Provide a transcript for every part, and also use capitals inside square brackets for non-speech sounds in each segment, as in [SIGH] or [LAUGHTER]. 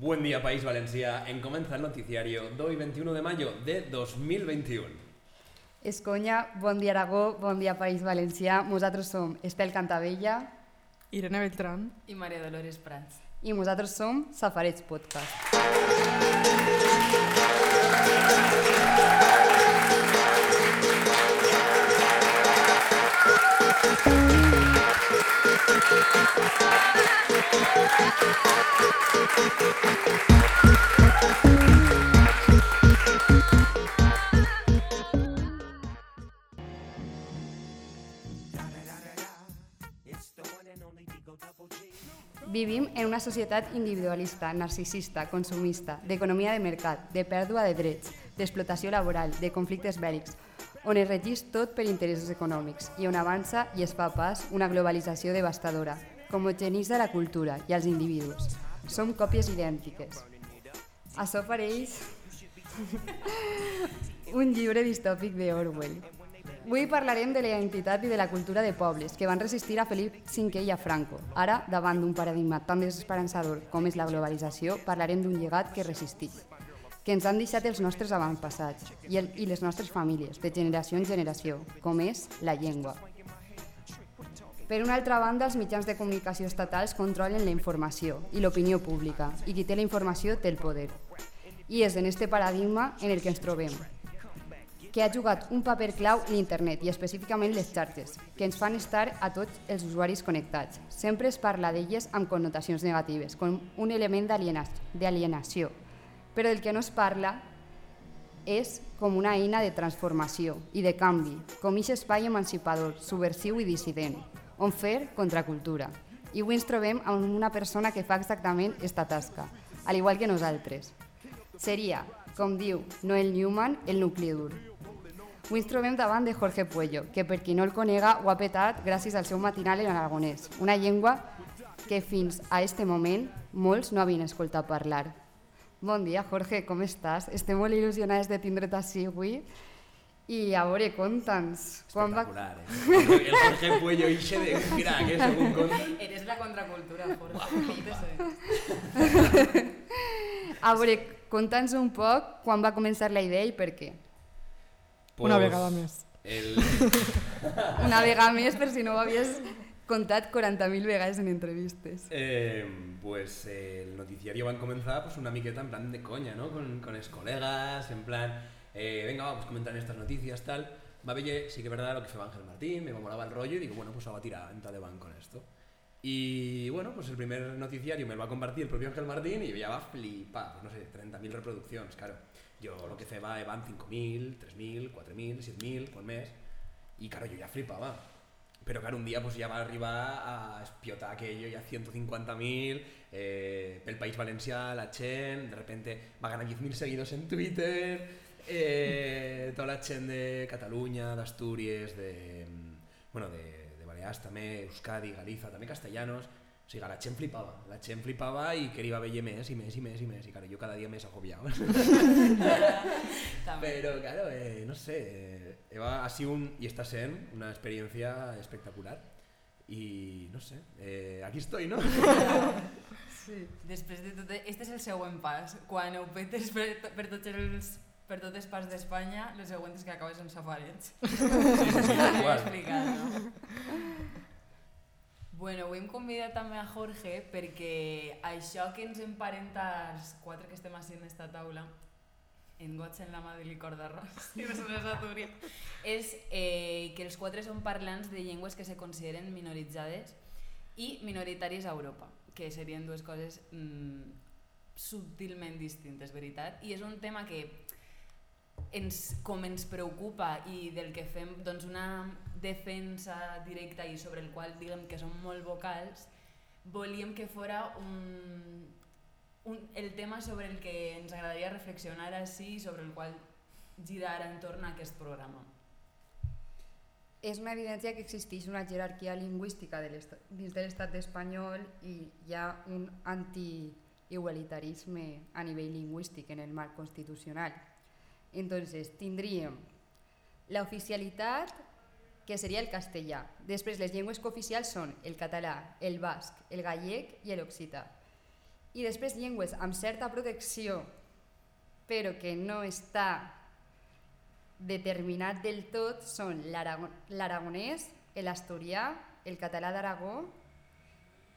Buen día, País Valencia. En comienza el noticiario de hoy, 21 de mayo de 2021. Esconya, bon dia Aragó, bon dia País Valencià. Nosaltres som Estel Cantabella Irene Beltrán. i Maria Dolores Prats. i nosaltres som Safarets Podcast. [LAUGHS] Vivim en una societat individualista, narcisista, consumista, d'economia de mercat, de pèrdua de drets, d'explotació laboral, de conflictes bèl·lics, on es regís tot per interessos econòmics i on avança i es fa pas una globalització devastadora, homogenitza la cultura i els individus. Som còpies idèntiques. Això pareix [LAUGHS] un llibre distòpic d'Orwell. Avui parlarem de la identitat i de la cultura de pobles que van resistir a Felip V i a Franco. Ara, davant d'un paradigma tan desesperançador com és la globalització, parlarem d'un llegat que resisteix, que ens han deixat els nostres avantpassats i, el, i les nostres famílies, de generació en generació, com és la llengua. Per una altra banda, els mitjans de comunicació estatals controlen la informació i l'opinió pública, i qui té la informació té el poder. I és en este paradigma en el que ens trobem, que ha jugat un paper clau l'internet i específicament les xarxes, que ens fan estar a tots els usuaris connectats. Sempre es parla d'elles amb connotacions negatives, com un element d'aliena- d'alienació, però del que no es parla és com una eina de transformació i de canvi, com aquest espai emancipador, subversiu i dissident, on fer contracultura. I avui ens trobem amb una persona que fa exactament esta tasca, al igual que nosaltres. Seria, com diu Noel Newman, el nucli dur. Avui ens trobem davant de Jorge Puello, que per qui no el conega ho ha petat gràcies al seu matinal en aragonès, una llengua que fins a este moment molts no havien escoltat parlar. Bon dia, Jorge, com estàs? Estem molt il·lusionats de tindre't així avui. I a veure, conta'ns. Quan va... Espectacular, eh? El Jorge Puello ixe de... Mira, que según conta... Eres la contracultura, Jorge. [LAUGHS] A veure, conta'ns un poc quan va començar la idea i per què. Una Pues, vegada més. El... [LAUGHS] Una vegada més, per si no ho havies contat 40.000 vegades en entrevistes. Eh, pues eh, el noticiario van a comenzar pues una miqueta en plan de coña, ¿no? Con, con los colegas, en plan, eh, venga, vamos a comentar estas noticias, tal. Va ver, sí que es verdad lo que fue Ángel Martín, me molaba el rollo y digo, bueno, pues va a tirar en Taleban con esto. Y bueno, pues el primer noticiario me lo va a compartir el propio Ángel Martín y ya va a flipar, no sé, 30.000 reproduccions, claro. Jo lo que feba van 5.000, 3.000, 4.000, 7.000 por mes y claro, yo ya flipaba. Pero claro, un día pues ya va a arribar a explotar aquello ya 150.000, eh, el país valencià, la gent, de repente va a ganar 10.000 seguidors en Twitter, eh, toda la gent de Catalunya, d'Astúries, de, bueno, de, de Balears també, Euskadi, Galiza, també castellanos, o sigui, la gent flipava, la gent flipava i queria veure més i més i més i més, i claro, jo cada dia més agobiado. També. Pero claro, eh, no sé, eh, Eva ha sido un, y está sent una experiencia espectacular. Y no sé, eh, aquí estoy, ¿no? Sí. Després de tot... Este és el següent pas. Quan ho petes per, per, tots els, per totes parts d'Espanya, el següent és que acabes en safarets. [LAUGHS] no? Bueno, avui hem convidat també a Jorge perquè això que ens emparenta els quatre que estem així en esta taula en goig en la mà de licor d'arròs [LAUGHS] i és eh, que els quatre són parlants de llengües que se consideren minoritzades i minoritàries a Europa que serien dues coses mm, subtilment distintes, veritat? I és un tema que ens, com ens preocupa i del que fem doncs, una defensa directa i sobre el qual diguem que som molt vocals, volíem que fora un, un, el tema sobre el que ens agradaria reflexionar així i sobre el qual girar entorn a aquest programa. És una evidència que existeix una jerarquia lingüística de dins de l'estat espanyol i hi ha un anti-igualitarisme a nivell lingüístic en el marc constitucional. Entonces, tindríem la oficialitat, que seria el castellà. Després, les llengües cooficials són el català, el basc, el gallec i l'occità. I després llengües amb certa protecció, però que no està determinat del tot, són l'arago- l'aragonès, l'asturià, el català d'Aragó,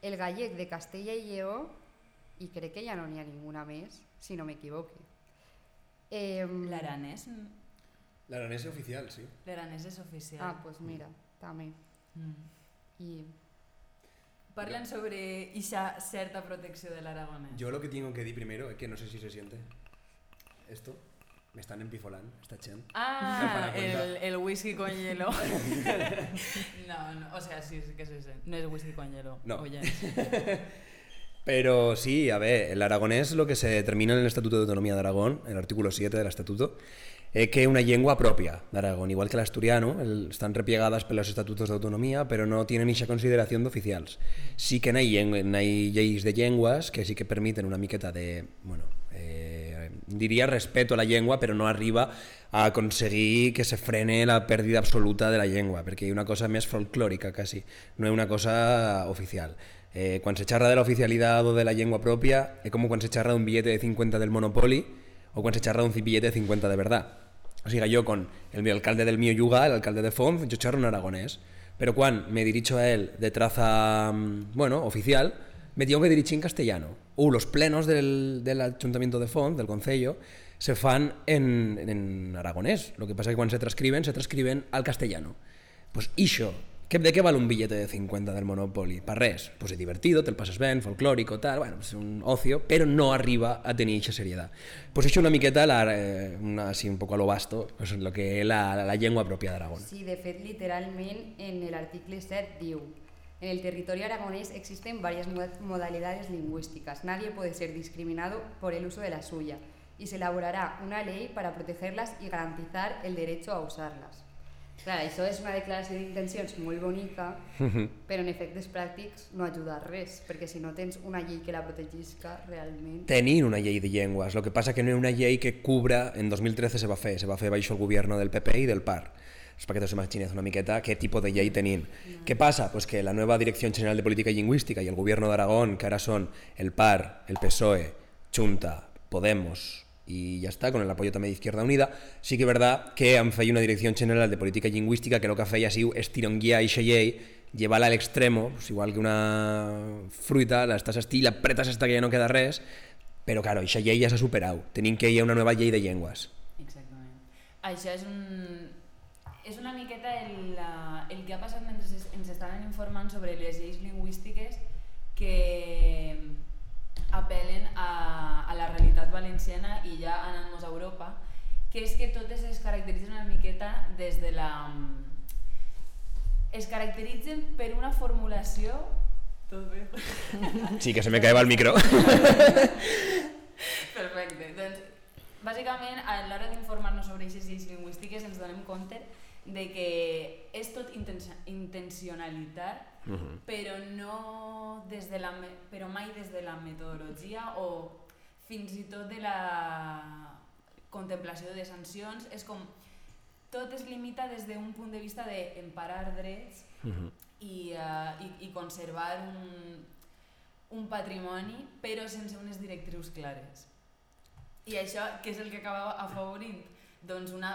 el gallec de Castella i Lleó, i crec que ja no n'hi ha ninguna més, si no m'equivoque. Eh, L'aranès... L'aranès oficial, sí. L'aranès és oficial. Ah, pues mira, també. Mm. I Parlen sobre esa certa protecció de l'aragonès. Yo lo que tengo que decir primero es que no sé si se siente esto. Me están empifolando, esta chen. Ah, el, el whisky con hielo. [LAUGHS] no, no, o sea, sí, sí que sí, sí. No es whisky con hielo. No. Oye. [LAUGHS] Pero sí, a ver, el aragonés lo que se determina en el Estatuto de Autonomía de Aragón, el artículo 7 del Estatuto, es que una lengua propia de Aragón, igual que el, están repiegadas por los estatutos de autonomía, pero no tienen esa consideración de oficials. Sí que hay lleis de llengües que sí que permiten una miqueta de, bueno, eh, diria respeto a la llengua, però no arriba a aconseguir que se frene la pèrdua absoluta de la llengua, perquè hi ha una cosa més folclòrica, quasi, no és una cosa oficial. Eh, se xerra de la oficialitat o de la llengua pròpia, és com quan se xerra d'un billete de 50 del Monopoly o quan se xerra d'un billete de 50 de verdad. O sigui, jo con el alcalde del mío Yuga, el alcalde de Font, yo xerro en aragonés. Pero quan me dirijo a él de traza, mm, bueno, oficial, me tengo que dirigir en castellano. Uh, los plenos del, del Ayuntamiento de Font, del Concello, se fan en, en aragonés. Lo que pasa es que cuando se transcriben, se transcriben al castellano. Pues ¿qué, ¿de qué vale un billete de 50 del Monopoly? Para res. Pues es divertido, te el pasas bien, folclórico, tal, bueno, pues un ocio, pero no arriba a tenir esa seriedad. Pues hecho una miqueta, la, eh, una, un poco a lo vasto, pues lo que es la, la, llengua propia d'Aragón. Sí, de fet, literalment, en el article 7 diu En el territorio aragonés existen varias mo- modalidades lingüísticas. Nadie puede ser discriminado por el uso de la suya y se elaborará una ley para protegerlas y garantizar el derecho a usarlas. Clar, això és una declaració d'intencions molt bonica, però en efectes pràctics no ajuda a res, perquè si no tens una llei que la protegisca realment... Tenim una llei de llengües, lo que passa que no és una llei que cubra, en 2013 se va fer, se va fer baixo el govern del PP i del PAR. És perquè te imagines una miqueta què tipus de llei tenim. Què passa? Pues que la nueva Dirección General de Política Lingüística i el Gobierno de Aragón, que ara són el PAR, el PSOE, Junta, Podemos y ya está, con el apoyo también de Izquierda Unida, sí que es verdad que han feia una Dirección General de Política Lingüística que lo que feia siu estironguiar eixa llei, llevar-la a l'extremo, pues igual que una fruita, la estàs estir, la apretes hasta que ja no queda res, però claro, eixa llei ja s'ha superat. Tenim que hi ha una nova llei de llengües. Exactament. Això és un... És una miqueta el, el que ha passat mentre ens estaven informant sobre les lleis lingüístiques que apel·len a, a la realitat valenciana i ja anant-nos a Europa, que és que totes es caracteritzen una miqueta des de la... Es caracteritzen per una formulació... Tot bé? [LAUGHS] Sí, que se me caeva el micro. [LAUGHS] Perfecte. Doncs, bàsicament, a l'hora d'informar-nos sobre aquestes lleis lingüístiques ens donem compte de que és tot intencio- intencionalitat, Uh -huh. però no des de la, però mai des de la metodologia o fins i tot de la contemplació de sancions. És com tot es limita des d'un punt de vista d'emparar drets Uh -huh. i, uh, i, i conservar un, un patrimoni però sense unes directrius clares. I això, què és el que acaba afavorint? Doncs una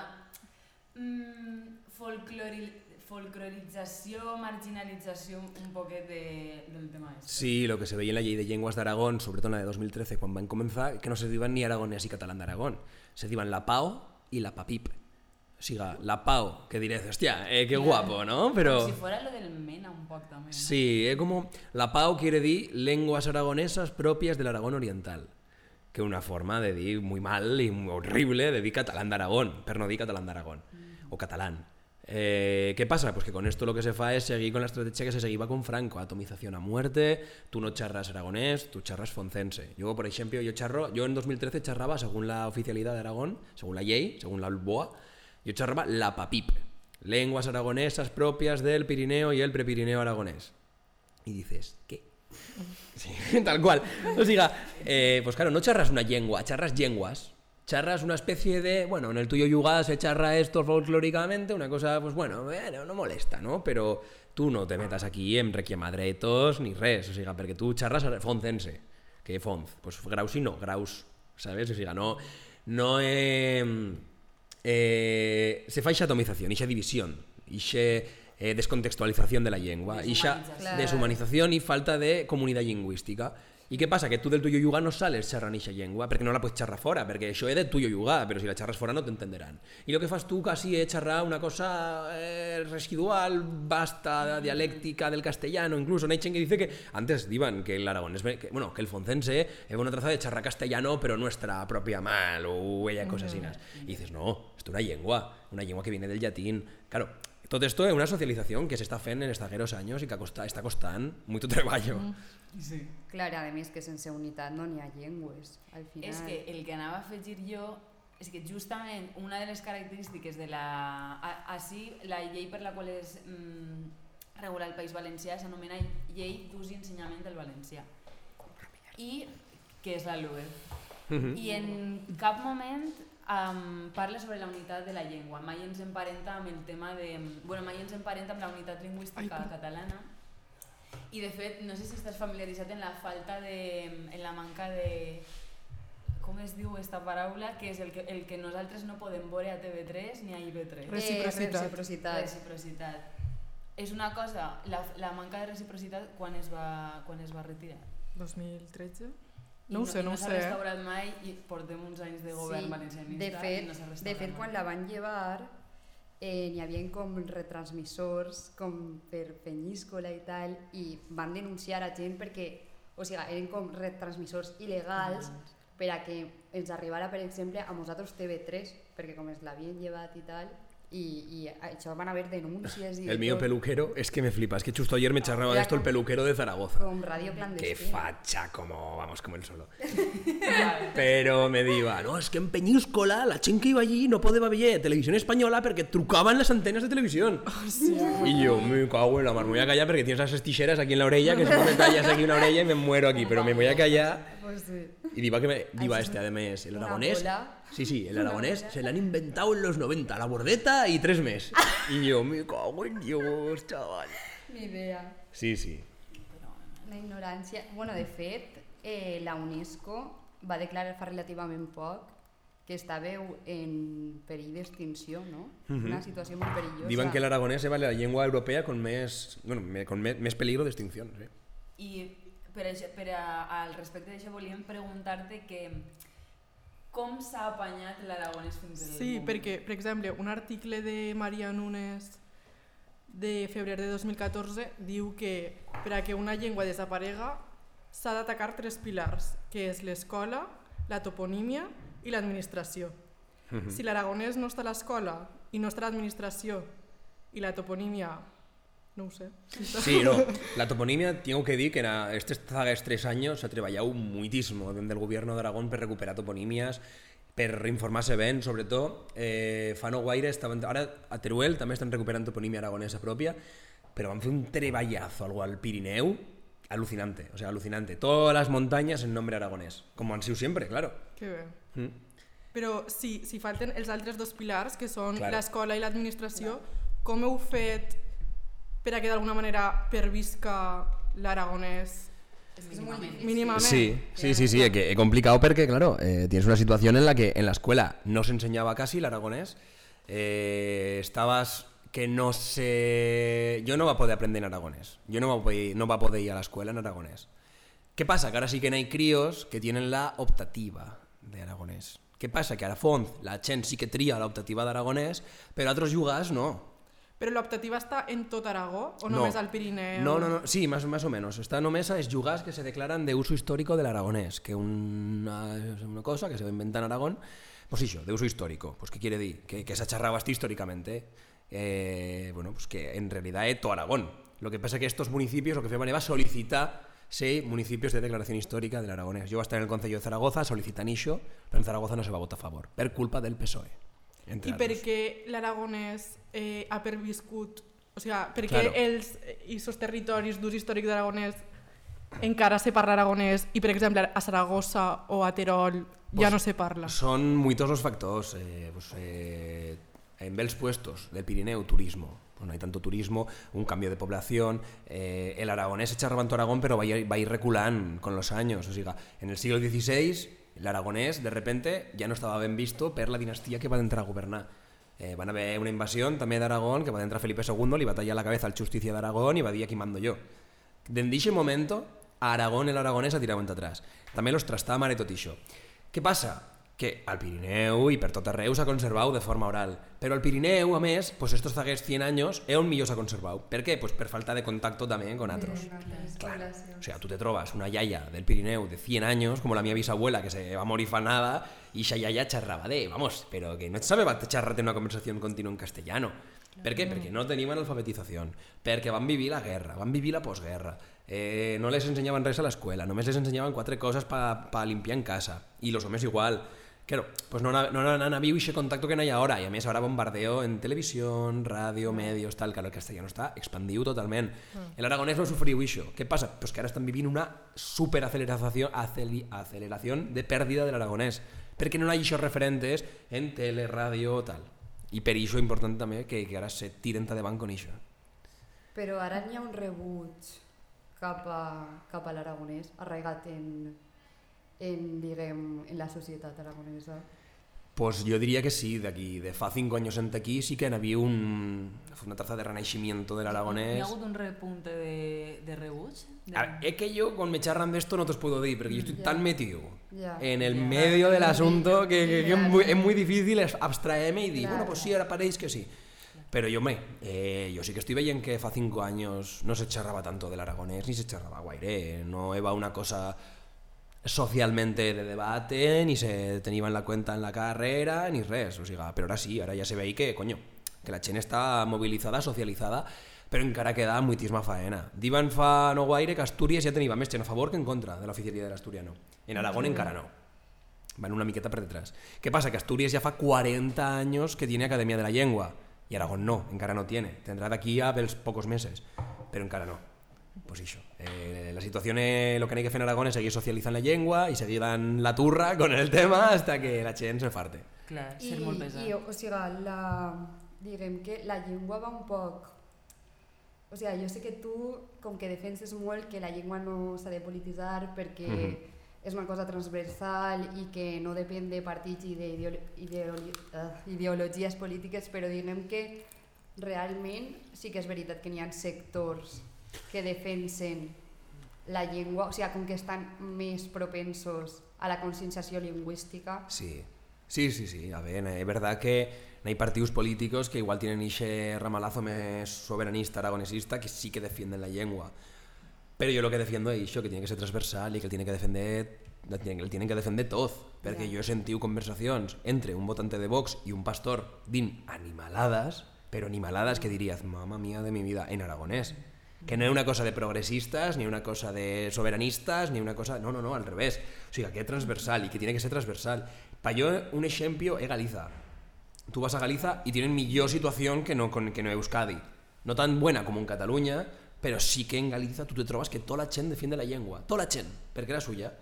mm, folclori, folclorització, marginalització un poquet de, del tema este. Sí, lo que se veía en la ley de lenguas de Aragón, sobre todo en la de 2013, cuando van a comenzar, que no se diban ni aragonés y catalán de Aragón. Se diban la PAO y la PAPIP. O siga, la PAO, que diréis, hostia, eh, qué guapo, ¿no? Pero... Com si fuera lo del MENA un poc també, no? Sí, es como la PAO quiere decir lenguas aragonesas propias del Aragón Oriental. Que una forma de decir muy mal y muy horrible de decir catalán de Aragón, pero no decir catalán de Aragón, o catalán. Eh, ¿Qué pasa? Pues que con esto lo que se fa es seguir con la estrategia que se seguía con Franco, atomización a muerte, tú no charras aragonés, tú charras foncense. Yo, por ejemplo, yo charro, yo en 2013 charraba, según la oficialidad de Aragón, según la ley, según la BOA, yo charraba la PAPIP, lenguas aragonesas propias del Pirineo y el prepirineo aragonés. Y dices, ¿qué? [LAUGHS] Sí, [LAUGHS] tal cual. O sea, eh, pues claro, no charras una lengua, charras lenguas. Charras una especie de, bueno, en el tuyo yuga se charra esto folclóricamente, una cosa, pues bueno, bueno, no molesta, ¿no? Pero tú no te metas aquí en requiemadretos ni res, o sea, porque tú charras foncense, que Fonz. Pues graus y no, graus, ¿sabes? O sea, no, no eh, eh, se fa atomización, ixa división, ixa eh, descontextualización de la llengua, ixa Deshumanització. deshumanitzación y falta de comunidad lingüística. I què passa? Que tu del tuyo yuga no sales xerrant eixa llengua, perquè no la pots xerrar fora, perquè això és de tuyo yuga, però si la xerres fora no t'entenderan. I el que fas tu quasi és xerrar una cosa eh, residual, basta, dialéctica del castellano, incluso. Gent que dice que antes diban que el aragonés, que, bueno, que el foncense es una traza de xerrar castellano, pero nuestra propia mal, o ella cosas así. Y dices, no, esto es una lengua, una lengua que viene del llatín. Claro, tot esto es una socialización que s'està fent en estagueros anys i que costa, està costant molt treballo. Sí. Clar, a més que sense unitat no n'hi ha llengües, al final. És que el que anava a afegir jo és que justament una de les característiques de la... Així, la llei per la qual es mm, regula el País Valencià s'anomena Llei d'ús i ensenyament del valencià. I que és la LUE. I en cap moment um, parla sobre la unitat de la llengua. Mai ens emparenta amb el tema de... Bueno, mai ens emparenta amb la unitat lingüística Ai, catalana. I de fet, no sé si estàs familiaritzat en la falta de... en la manca de... Com es diu esta paraula? Que és el que, el que nosaltres no podem veure a TV3 ni a IB3. Reciprocitat. Eh, reciprocitat. Reciprocitat. És una cosa, la, la manca de reciprocitat quan es va, quan es va retirar. 2013? I No ho sé, i no ho s'ha sé. restaurat mai i portem uns anys de govern sí, valencianista de fet, i no s'ha de restaurat fet, quan mai. la van llevar eh, n'hi havia com retransmissors com per Penyíscola i tal i van denunciar a gent perquè o sigui, eren com retransmissors il·legals per a que ens arribara, per exemple, a nosaltres TV3, perquè com es l'havien llevat i tal, i, i això van haver denúncies i de El mío peluquero, es que me flipa. Es que justo ayer me charraba de esto el peluquero de Zaragoza. com ràdio Qué facha, como vamos, como el solo. [LAUGHS] Pero me diga, no, es que en Peñíscola la que iba allí no podía ver televisión española porque trucaban las antenas de televisión. y yo, me cago en la mar, me voy a callar porque tienes esas tijeras aquí en la orella que si no me tallas aquí una orella y me muero aquí, pero me voy a callar. Pues sí. Y diva que me, [LAUGHS] diva este, además, el aragonés. bola. Sí, sí, el [LAUGHS] aragonés se lo han inventado en los 90, la bordeta y tres meses. [LAUGHS] Y yo, me cago en Dios, chaval. Ni idea. Sí, sí. La ignorància... Bueno, de fet, eh, la UNESCO va declarar fa relativament poc que estava en perill d'extinció, no? Una situació molt perillosa. Diuen que el aragonés es la lengua europea con más, bueno, con me- més peligro d'extinció. Sí. I per, això, per a, al respecte d'això volíem preguntar-te que com s'ha apanyat l'aragonès fins al Sí, moment? perquè, per exemple, un article de Maria Nunes de febrer de 2014 diu que per a que una llengua desaparega s'ha d'atacar tres pilars, que és l'escola, la toponímia i l'administració. Si l'aragonès no està a l'escola i no està a l'administració i la toponímia, no ho sé. Sí, no. La toponimia, tengo que decir que en estos zagues tres años se ha trabajado muchísimo desde el gobierno de Aragón per recuperar toponimias, per informarse ben, sobretot. Eh, fa no guaire, estaven, ara a Teruel també estan recuperant toponímia aragonesa pròpia, però van fer un treballazo algo al Pirineu alucinante, o sea, alucinante. Todas las montañas en nombre aragonés, como han sido siempre, claro. Que bé. Mm. Però si, si falten els altres dos pilars, que són Claro. l'escola i l'administració, com heu fet per a que d'alguna manera pervisca l'aragonès Mínimament. mínimament? Sí, sí, sí, sí, que he complicado porque, claro, eh, tienes una situación en la que en la escuela no se enseñaba casi el aragonés, eh, estabas que no sé... Yo no va a poder aprender en aragonés, yo no va a poder, no va a poder ir a la escuela en aragonés. ¿Qué pasa? Que ahora sí que hay críos que tienen la optativa de aragonés. ¿Qué pasa? Que a la la gent sí que tria la optativa d'aragonès, però altres jugars no. Però l'optativa està en tot Aragó o No. només al Pirineu? No, no, no, sí, más, más o menos. Está només es jugars que se declaran de uso histórico del aragonés, que una, una cosa que se inventa en Aragón, pues eso, de uso histórico. Pues ¿qué quiere decir? Que, que se ha charrado hasta históricamente. Eh, bueno, pues que en realidad es todo Aragón. Lo que pasa es que estos municipios lo que feban era solicitar ser municipios de declaración histórica del aragonés. Yo voy a estar en el Concello de Zaragoza, solicitan això, pero en Zaragoza no se va a votar a favor, per culpa del PSOE. Entre I per altres. què l'aragonès eh, ha perviscut, o sigui, per què Claro. els i sos territoris d'ús històric d'aragonès encara se parla aragonès i, per exemple, a Saragossa o a Terol Pues no se parla? Son muchos los factores. eh, pues, eh, en bells puestos del Pirineu, turismo. pues no hay tanto turismo, un cambio de población, eh, el aragonés se charraba en Aragón, pero va a, ir, va a ir reculando con los años, o sea, en el siglo XVI el aragonés de repente ya no estaba bien visto per la dinastía que va a entrar a gobernar. Eh, van a haver una invasió també d'Aragón que va entrar Felipe II, li va tallar la cabeza al Justicia d'Aragón i va dir aquí mando jo. D'en d'aquest moment, a Aragón el aragonès ha tirat atrás. També los trastava mare tot això. Què passa? Que al Pirineu i per tot arreu s'ha conservat de forma oral. Però al Pirineu, a més, pues estos zaguers 100 anys és on millor s'ha conservat. Per què? Pues per falta de contacto també con otros. Claro. O sea, tú te trobas una yaya del Pirineu de 100 años, como la mía bisabuela, que se va morir fanada, y esa yaya charraba de, vamos, pero que no sabe xerrar una conversación continua en castellano. Per què? Perquè no tenien alfabetització, perquè van vivir la guerra, van vivir la postguerra, eh, no les ensenyaven res a l'escola, només les ensenyaven quatre coses per pa limpiar en casa, i los homes igual. Claro, pues no, no, no, no habido ese contacto que no hay ahora, y a mí ahora bombardeo en televisión, radio, medios, tal, que el castellano está expandido totalmente. Mm. El aragonés no sufrió eso. ¿Qué pasa? Pues que ahora están viviendo una superaceleración aceleración de pérdida del aragonés, porque no hay esos referentes en tele, radio, tal. I per això és important també que, que ara se tiren de banc con això. Però ara n'hi ha un rebuig cap a, cap a l'aragonès, arraigat en, en, diguem, en la societat aragonesa? Pues yo diría que sí, de aquí, de fa cinco años en aquí sí que había un, una traza de renacimiento del aragonés. ¿Hi ha hagut un repunte de, de rebuig? De... Es que yo con me charran de esto no te os puedo decir, porque yo estoy yeah. tan metido yeah. en el yeah. medio del asunto que, que, que es, muy, es, muy, difícil abstraerme y decir, bueno, pues sí, ahora paréis que sí. Pero yo me, eh, yo sí que estoy veient que fa cinco años no se charraba tanto del aragonés ni se charraba guaire, no eva una cosa socialmente de debate, ni se tenía en la cuenta en la carrera, ni res. O sea, pero ahora sí, ahora ya se ve ahí que, coño, que la Chen está movilizada, socializada, però encara queda moltíssima faena. Diuen fa no guaire que Astúries ja tenia més gent a favor que en contra de l'oficialia de l'Asturiano. En Aragón mm. encara no. Van una miqueta per detrás. Què passa? Que Astúries ja fa 40 anys que tiene Academia de la Llengua i Aragón no, encara no tiene. Tendrá de aquí a pels pocos meses, però encara no. Pues eso. Eh, la situación es, lo que hay que hacer en Aragón es seguir socializando la lengua y seguir dando la turra con el tema hasta que la gent se farte. Clar, ser I, molt pesat. I, o sigui, la, diguem que la llengua va un poc... O sigui, jo sé que tu, com que defenses molt que la llengua no s'ha de polititzar perquè mm -hmm. és una cosa transversal i que no depèn de partits i d'ideologies polítiques, però diguem que realment sí que és veritat que n'hi ha sectors que defensen la llengua, o sigui, com que estan més propensos a la conscienciació lingüística. Sí, sí, sí, sí. A ver, es verdad que hay partidos políticos que igual tienen ese ramalazo más soberanista, aragonesista, que sí que defienden la lengua. Pero yo lo que defiendo es eso, que tiene que ser transversal y que tiene que defender el tienen que defender todos, perquè yeah. jo he sentit conversacions entre un votante de Vox i un pastor din animalades, però animalades que diries, mama mía de mi vida, en aragonès que no es una cosa de progresistas, ni una cosa de soberanistas, ni una cosa... No, no, no, al revés. O sea, que es transversal y que tiene que ser transversal. Para yo, un ejemplo es Galiza. Tú vas a Galiza y tienen millor situación que no, que no Euskadi. No tan buena como en Cataluña, pero sí que en Galiza tú te trobas que toda la chen defiende la lengua. Toda la chen, porque era suya.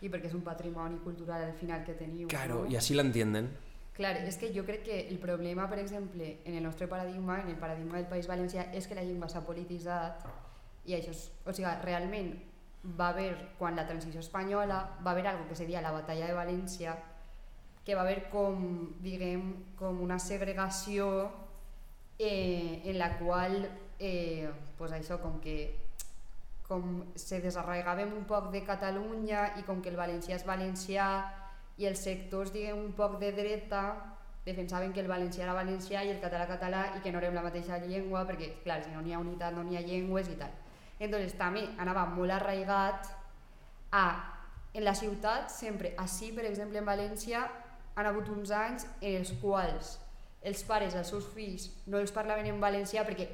Y porque es un patrimonio cultural al final que tenía. Claro, y así la entienden. Clar, és que jo crec que el problema, per exemple, en el nostre paradigma, en el paradigma del País Valencià, és que la llengua s'ha polititzat i això és, o sigui, realment va haver, quan la transició espanyola, va haver algo que seria la batalla de València, que va haver com, diguem, com una segregació eh, en la qual, eh, pues això, com que com se desarraigàvem un poc de Catalunya i com que el valencià és valencià i els sectors diguem, un poc de dreta defensaven que el valencià era valencià i el català català i que no érem la mateixa llengua perquè, clar, si no n'hi ha unitat no n'hi ha llengües i tal. Entonces també anava molt arraigat a, en la ciutat sempre, així per exemple en València han hagut uns anys en els quals els pares als seus fills no els parlaven en valencià perquè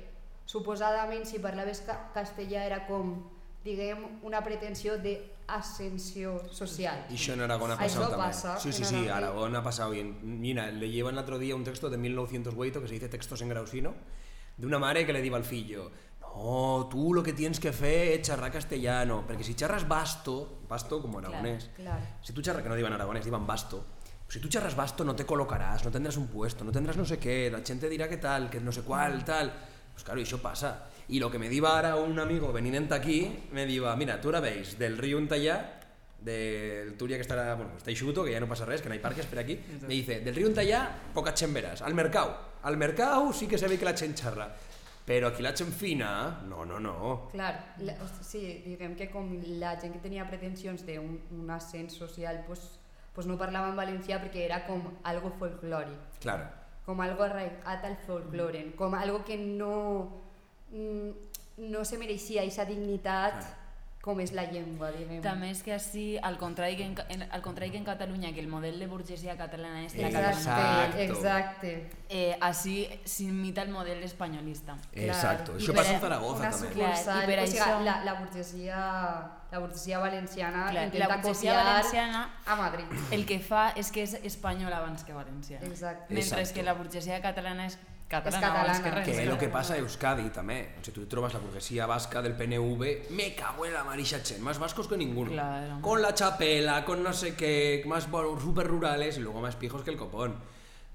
suposadament si parlaves castellà era com diguem una pretensió de ascensió social. Y eso en Aragón ha pasado también. Pasa sí, sí, sí, Aragón ha pasado bien. Mira, le llevan el otro día un texto de 1908 que se dice Textos en Grausino, de una madre que le diga al fillo, no, tú lo que tienes que hacer es charrar castellano, porque si charras basto, basto como aragonés, claro, claro. si tú charras, que no digan aragonés, digan basto, si tú charras basto no te colocarás, no tendrás un puesto, no tendrás no sé qué, la gente dirá que tal, que no sé cuál, tal Pues claro, eso pasa. Y lo que me diva ahora un amigo veniendo aquí, me diva, mira, tú ahora veis del río Untallá, del Turia que estará, bueno, está Ixuto, que ya no pasa res, que no hay parques por aquí, me dice, del río Untallá, pocas chemberas, al mercado, al mercado sí que se ve que la chen charra, però aquí la chen fina, no, no, no. Clar, la, o sigui, diguem que com la gent que tenia pretensions d'un un ascens social pues, pues no parlava en valencià perquè era com algo folclòric, Claro. com algo arraigat al folclore, com algo que no, no se mereixia aquesta dignitat com és la llengua, diguem. També és que així, al contrari que en, en, al contrari que en Catalunya, que el model de burgesia catalana és la Exacte, catalana, Exacto. exacte. eh, així s'imita el model espanyolista. Exacto. Clar. Això passa en Zaragoza Una també. Clar, sucursal, i per o sigui, això- la, la, burgesia, la burgesia valenciana Clar, intenta la burgesia copiar valenciana a Madrid. el que fa és que és espanyol abans que valencià. Exacte. Mentre Exacto. que la burgesia catalana és catalana, És catalana. que res. Que és el que passa a Euskadi també. O sigui, tu trobes la burguesia vasca del PNV, me cago en la marixa chen, más vascos que ninguno. Claro. Con la chapela, con no sé qué, más bueno, súper rurales y luego más pijos que el copón.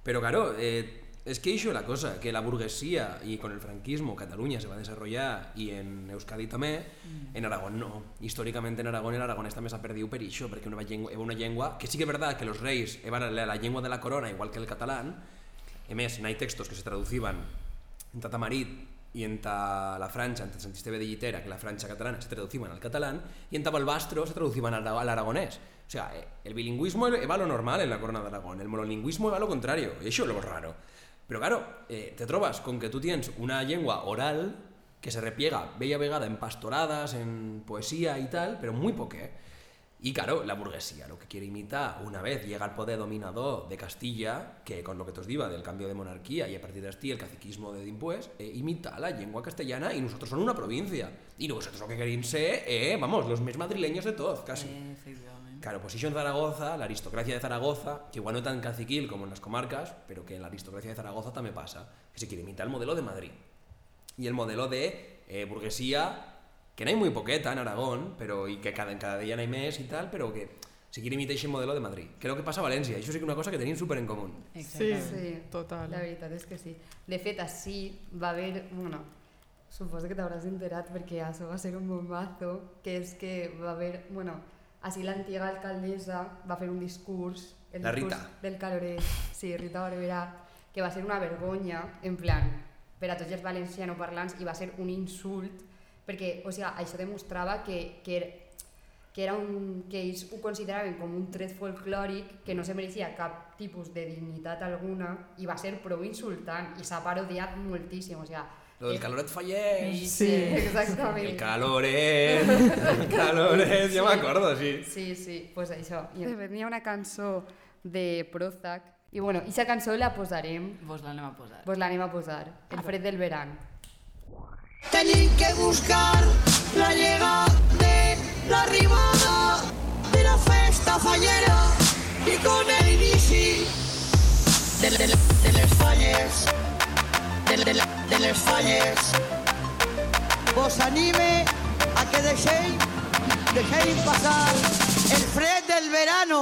Pero claro, eh, es que hizo la cosa, que la burguesía y con el franquismo Cataluña se va a desarrollar y en Euskadi también, en Aragón no. Históricamente en Aragón el aragonés també s'ha perdut per això, perquè una llengua, era una llengua que sí que es verdad que los reis eran la, la llengua de la corona igual que el catalán, a més, n'hi ha textos que se traduciven en Tatamarit i en ta la França, en Sant Esteve de Llitera, que la França catalana se traduciban al catalán, y en Tabalbastro se traduciban al, aragonés. O sea, eh, el bilingüismo va lo normal en la corona de Aragón, el monolingüismo va lo contrario, y eso es lo raro. Pero claro, eh, te trobas con que tú tienes una lengua oral que se repliega bella vegada en pastoradas, en poesía y tal, pero muy poqué. Y claro, la burguesía lo que quiere imitar, una vez llega al poder dominador de Castilla, que con lo que te os diva del cambio de monarquía y a partir de aquí el caciquismo de Dimpués, eh, imita la lengua castellana y nosotros son una provincia. Y nosotros lo que queréis ser, eh, vamos, los más madrileños de todos, casi. Claro, pues eso en Zaragoza, la aristocracia de Zaragoza, que igual no tan caciquil como en las comarcas, pero que en la aristocracia de Zaragoza también pasa, que se quiere imitar el modelo de Madrid. Y el modelo de eh, burguesía, que no hay muy poqueta en Aragón, pero y que cada, en cada día no hay mes y tal, pero que se quiere imitar ese modelo de Madrid. Que que pasa a Valencia, eso sí que es una cosa que tenéis súper en común. Sí. Sí, total. La veritat és que sí. De fet, així va haver... Bueno, suposo que t'hauràs enterat perquè això va ser un bombazo, que és que va haver... Bueno, així l'antiga alcaldessa va fer un discurs, el La discurs Rita. del caloré, sí, Rita Barberà, que va ser una vergonya, en plan, per a tots els valencianoparlants, i va ser un insult, perquè, o sigui, això demostrava que, que era, que, era un, que ells ho consideraven com un tret folclòric que no se mereixia cap tipus de dignitat alguna i va ser prou insultant i s'ha parodiat moltíssim, o sigui... Lo del eh, caloret fallés. Sí, exactament. El caloret. El caloret, ja m'acordo, sí. Sí, sí, pues això. I de fet, n'hi ha una cançó de Prozac i bueno, aquesta cançó la posarem, Vos l'anem a posar. pues l'anem a posar, El fred del veran. Tenim que buscar la llegada de l'arribada de la festa fallera i con el inici de, de, de les falles de, de, de les falles. Vos anime a que deixeu deixeu passar el fred del verano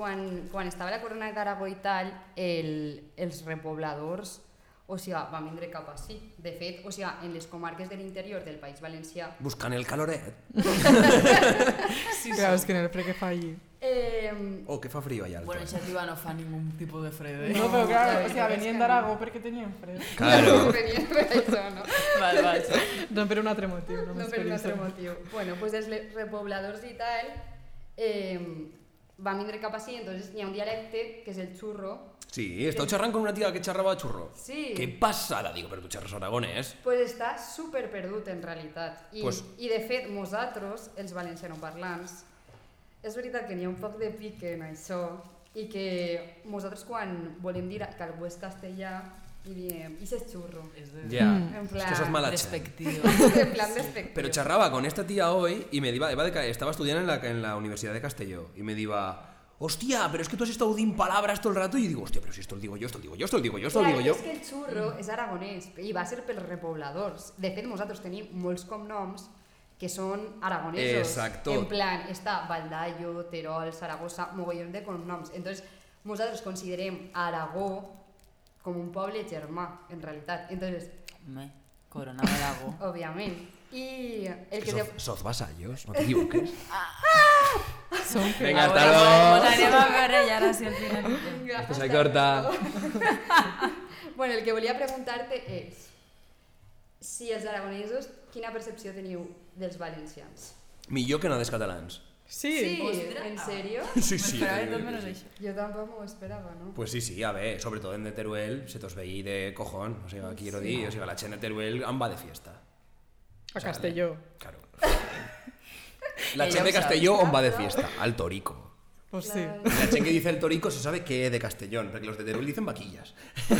quan, quan estava la corona d'Aragó i tal, el, els repobladors o sigui, van vindre cap així. De fet, o sigui, en les comarques de l'interior del País Valencià Buscant el caloret. [LAUGHS] sí Clar, és que en el fred que fa allí. eh, Oh, que fa frío allà. al Bueno, Toro. Xativa no fa ningún tipus de fred, eh? No, però clar, la o és venien que d'Aragó perquè tenien fred. Claro. venien per això, no? Val, val. No per un altre motiu, No només per un altre motiu. Bueno, doncs els repobladors i tal eh, van vindre cap així, entonces hi ha un dialecte que és el xurro. Sí, estaba charrando con una tía que charraba churro. Sí. Qué pasada, digo, pero tú charras aragonés. pues està super perdut en realitat. I, Pues- I de fet, nosaltres, els valencianoparlants, és veritat que n'hi ha un poc de pique en això i que nosaltres quan volem dir que algú és castellà i diem, i és xurro. És de... Ya, En es que sos mala. Despectivo. [LAUGHS] en plan despectiu. Pero charraba con esta tía hoy y me iba, iba de, estaba estudiando en la, en la Universidad de Castelló y me iba, hostia, pero es que tú has estado din palabras todo el rato y digo, hostia, pero si esto lo digo yo, esto lo digo yo, esto lo digo yo, esto lo digo yo. és que el xurro és aragonès i va ser pels repobladors. De fet, nosaltres tenim molts cognoms que són aragonesos. Exacto. En plan, està Valdallo, Terol, Saragossa, mogollon de cognoms. Entonces, nosaltres considerem Aragó com un poble germà, en realitat. Entonces, Home, Corona de Lago. [LAUGHS] òbviament. I el que... Soz vasallos, no te equivoques. [LAUGHS] Som que... Venga, Ahora hasta Nos luego. anem a veure i ara sí al final. Vinga, Esto se corta. [LAUGHS] bueno, el que volia preguntar-te és si els aragonesos, quina percepció teniu dels valencians? Millor que no dels catalans. Sí, Ostres. ¿en serio? Sí, sí. Menys sí. això. [LAUGHS] Yo tampoco me esperaba, ¿no? Pues sí, sí, a ver, sobre todo en de Teruel se tos veí de cojón, o sea, quiero decir, o sea, la chen de Teruel amba de fiesta. a Castelló. Claro. [LAUGHS] La chen de. Castelló on va de fiesta, al Torico. Pues sí. La chen que dice el Torico se sabe que es de Castellón, porque los de Teruel dicen vaquillas. [LAUGHS]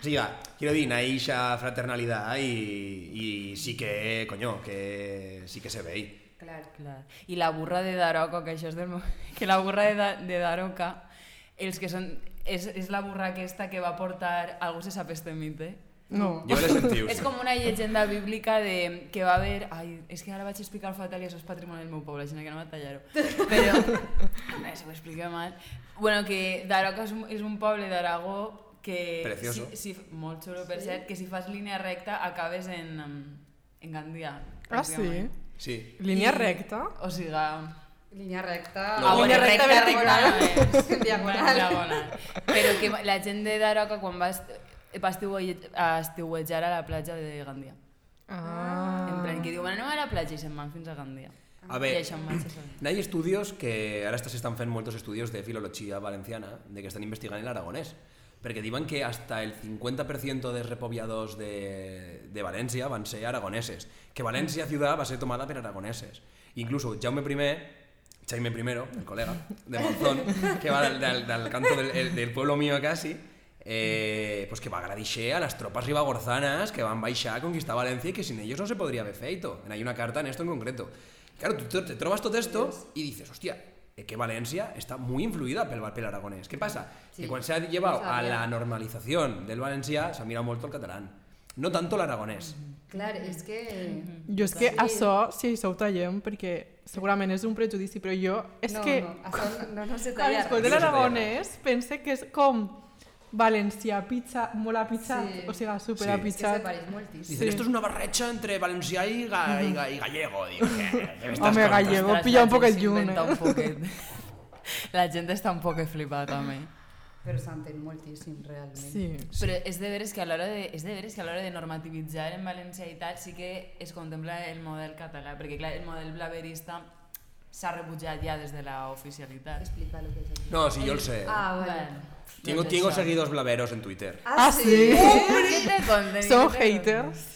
O sea, quiero decir, hay esa fraternalidad y, y sí que, coño, que sí que se ve ahí. Claro. Clar. I la burra de Daroca, que això és del meu... [LAUGHS] Que la burra de, da de Daroca, els que són... És, és la burra aquesta que va portar... Algú se sap este mite? No. Yo me lo sentí. És com una llegenda bíblica de que va haver... Ai, és que ara vaig explicar fatal i això és patrimoni del meu poble, així que no m'ha tallar-ho. Però... [LAUGHS] No, si ho expliqué mal. Bueno, que Daroca és un, és un poble d'Aragó que... Precioso. Si, si, molt xulo, per cert, que si fas línia recta acabes en, en Gandia. Ah, sí? Sí. Línia I- recta? O sigui... Línea recta. No. Ah, Línia recta vertical. [LAUGHS] En diagonal. En diagonal. Però que la gent de Daroca quan va, va estiuejar, a estiuejar a la platja de Gandia. Ah. En plan, que diu, bueno, anem a la platja i se'n van fins a Gandia. A ver, I això em vaig a saber. Hay estudios que ahora se están haciendo muchos estudios de filología valenciana de que están investigando el Porque digan que hasta el 50% de repobiados de, de Valencia van ser aragoneses. Que Valencia ciudad va ser tomada por aragoneses. Incluso Jaume I, Jaime I, el colega de Monzón, que va del, del- del canto del, el- del pueblo mío casi, eh, pues que va agradecer a las tropas ribagorzanas que van baixar a conquistar Valencia y que sin ellos no se podría haber feito. Hay una carta en esto en concreto. Claro, tú te, te trobas todo esto y dices, hostia, que Valencia está muy influida pel, pel aragonés. ¿Qué pasa? Sí. Que cuando se ha llevado No a la normalización del valencià se ha mirado mucho el catalán. No tanto el aragonés. Clar, és que... Jo és que Sí. això, si això ho tallem, perquè segurament és un prejudici, però jo és no, que no, això no, no se [LAUGHS] quan talla escolto res. no se talla l'aragonès pense que és com valencià, pizza, molt apitxat, Sí. o sigui, super Sí. És que se pareix moltíssim. Sí. esto es una barrecha entre valencià y, ga- y ga- y gallego. Digo, ¿qué? ¿Qué me estás Home, gallego, pilla la un poc el llum, eh? un poquet. [LAUGHS] La gent està un poc flipada també. Però s'entén moltíssim, realment. Sí. Però és de veres que a l'hora de, és de, veres que a l'hora de normativitzar en valencià i tal sí que es contempla el model català, perquè clar, el model blaverista s'ha rebutjat ja des de la oficialitat. Explica lo que és. No, sí, yo lo sé. Ah, vale. Bueno, tengo, tengo seguidos blaveros en Twitter. Ah, sí? Te? Són Què te haters.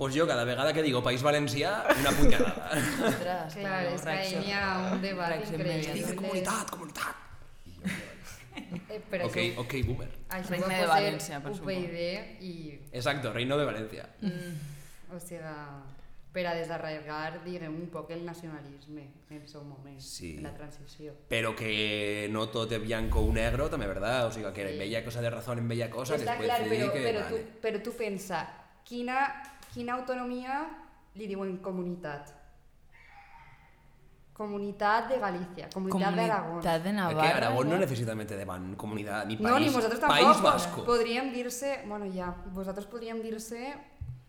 Pues yo cada vegada que digo País Valencià, una puñalada. [LAUGHS] conten? Ostres, Clar, és que ha un debat increïble. Comunitat, comunitat. Eh, però Ok, ok, boomer. això Regne va de València, per UPyD i, Exacto, Reino de Valencia. o sigui, per a desarraigar, diguem, un poc el nacionalisme en el seu moment, Sí. en la transició. Pero que no todo es blanco o negro, también verdad. O sea, que en Sí. bella cosa de razón, en bella cosa, Està clar, però, que... però, vale. tu, però tu pensa, quina, quina autonomia li diuen comunitat? Comunidad de Galicia, Comunidad de Aragón. Comunitat de Navarra. que Aragón no necesariamente de van comunidad ni país. No, ni vosaltres tampoc. País Vasco. Podríem dir-se... Bueno, ja, vosaltres podríem dir-se...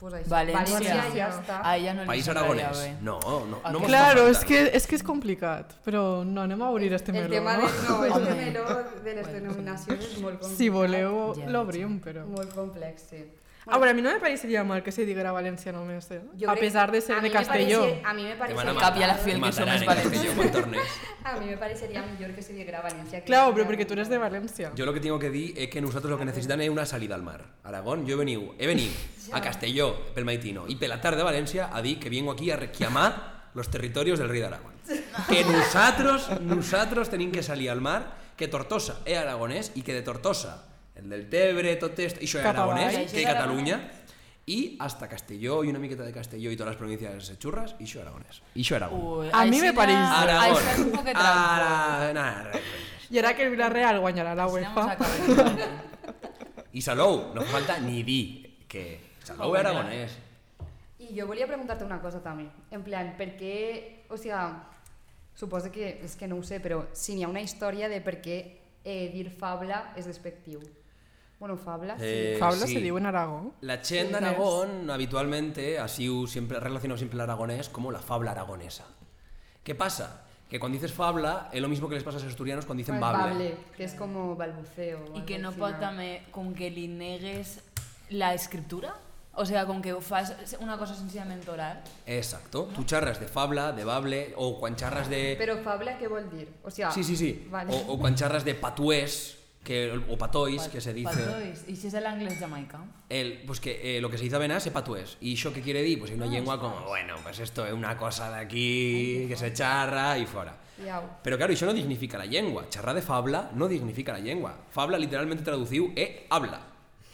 Pues això, València. València ja està. A ella no li País aragonès. bé. No, no, no mos Claro, falta. que, es que és complicat, però no, anem a obrir este El meló, tema no? de, no, [LAUGHS] el Home. meló de les denominacions és molt complicat. Si voleu, l'obrim, però... Molt complex, sí. A veure, a mi no me pareixeria mal que se diguera València només, eh? Jo A pesar de ser a de Castelló. parece- A mi me parecería... Cap i a la matar, fi el te que som. A mí me parecería mejor que se diera Valencia. que Claro, diera perquè tu eres de València. Yo lo que tengo que decir es que nosotros lo que necesitan es una salida al mar. Aragón, yo he venido, he venido [LAUGHS] a Castelló, pel Maitino, y pel tarde de Valencia a dir que vengo aquí a reclamar los territorios del rey de Aragón. [LAUGHS] Que nosotros, nosotros tenim que salir al mar, que Tortosa es aragonés y que de Tortosa, el del Tebre, tot es Cap aragonés, avall. que Cataluña, y hasta Castelló y una miqueta de Castelló y todas las provincias churras, y eso Aragonés. Y eso Aragón. Ui, A mi me així pareix- na- Aragón. Això és un poquet trampa. Ara... Res. I ara que el Villarreal guanyarà la mos UEFA. Y Salou, no falta ni dir que Salou es aragonés. Y yo volia preguntarte una cosa també. En plan, per què... O sea, suposo que... És que no ho sé, però si n'hi ha una història de per què eh, dir fabla és despectiu. Bueno, fabla, sí. Eh, Fabla sí. se diu en Aragó. La Chen de Aragón habitualmente ha sido siempre relacionado siempre el aragonés como la fabla aragonesa. ¿Qué pasa? Que cuando dices fabla es lo mismo que les pasa a los asturianos cuando dicen Pues bable. que és com balbuceo. I que no pot també, com que li negues la escriptura? O sea, com que fas una cosa senzillament oral. Exacto. Tú charras de fabla, de bable, o cuando charras de... Però fabla què vol dir? O sea, Sí, sí, sí. Vale. O, o cuando charras de patués, que, o patois, que se dice... Patois. I si és l'anglès jamaicà? El, pues que eh, lo que se dice a venas es patués. ¿Y eso qué quiere decir? Pues es una lengua como, bueno, pues esto es una cosa de aquí que se charra y fuera. Iau. Pero claro, eso no dignifica la lengua. Charra de fabla no dignifica la lengua. Fabla literalmente traducido es habla.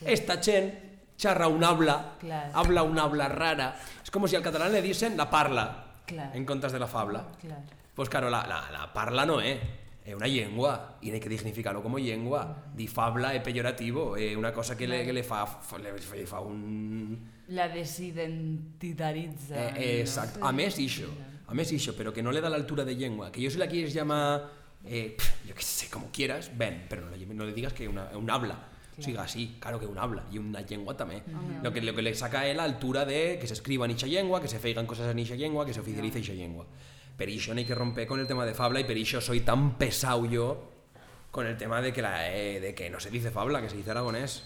Esta chen charra un habla, Claro. habla una habla rara. Es como si al catalán le dicen la parla Claro. en contas de la fabla. Clar. Pues claro, la, la, la parla no es. Es una lengua y hay que dignificarlo como lengua. Di fabla es peyorativo, es una cosa que le, que le fa, le, le fa un... La desidentitaritza. Eh, exacto. A més ixo, a més ixo, pero que no le da la altura de lengua. Que yo si la quieres llamar, eh, yo qué sé, como quieras, ven, pero no le, no le digas que una, un habla. Siga así, claro que un habla, y una lengua también. Lo que, lo que le saca es la altura de que se escriba en ixa lengua, que se feigan cosas en ixa lengua, que se oficialice ixa lengua. Pero iso no hay que romper con el tema de fabla, y per iso soy tan pesado yo con el tema de que, la, eh, de que no se dice fabla, que se dice aragonés.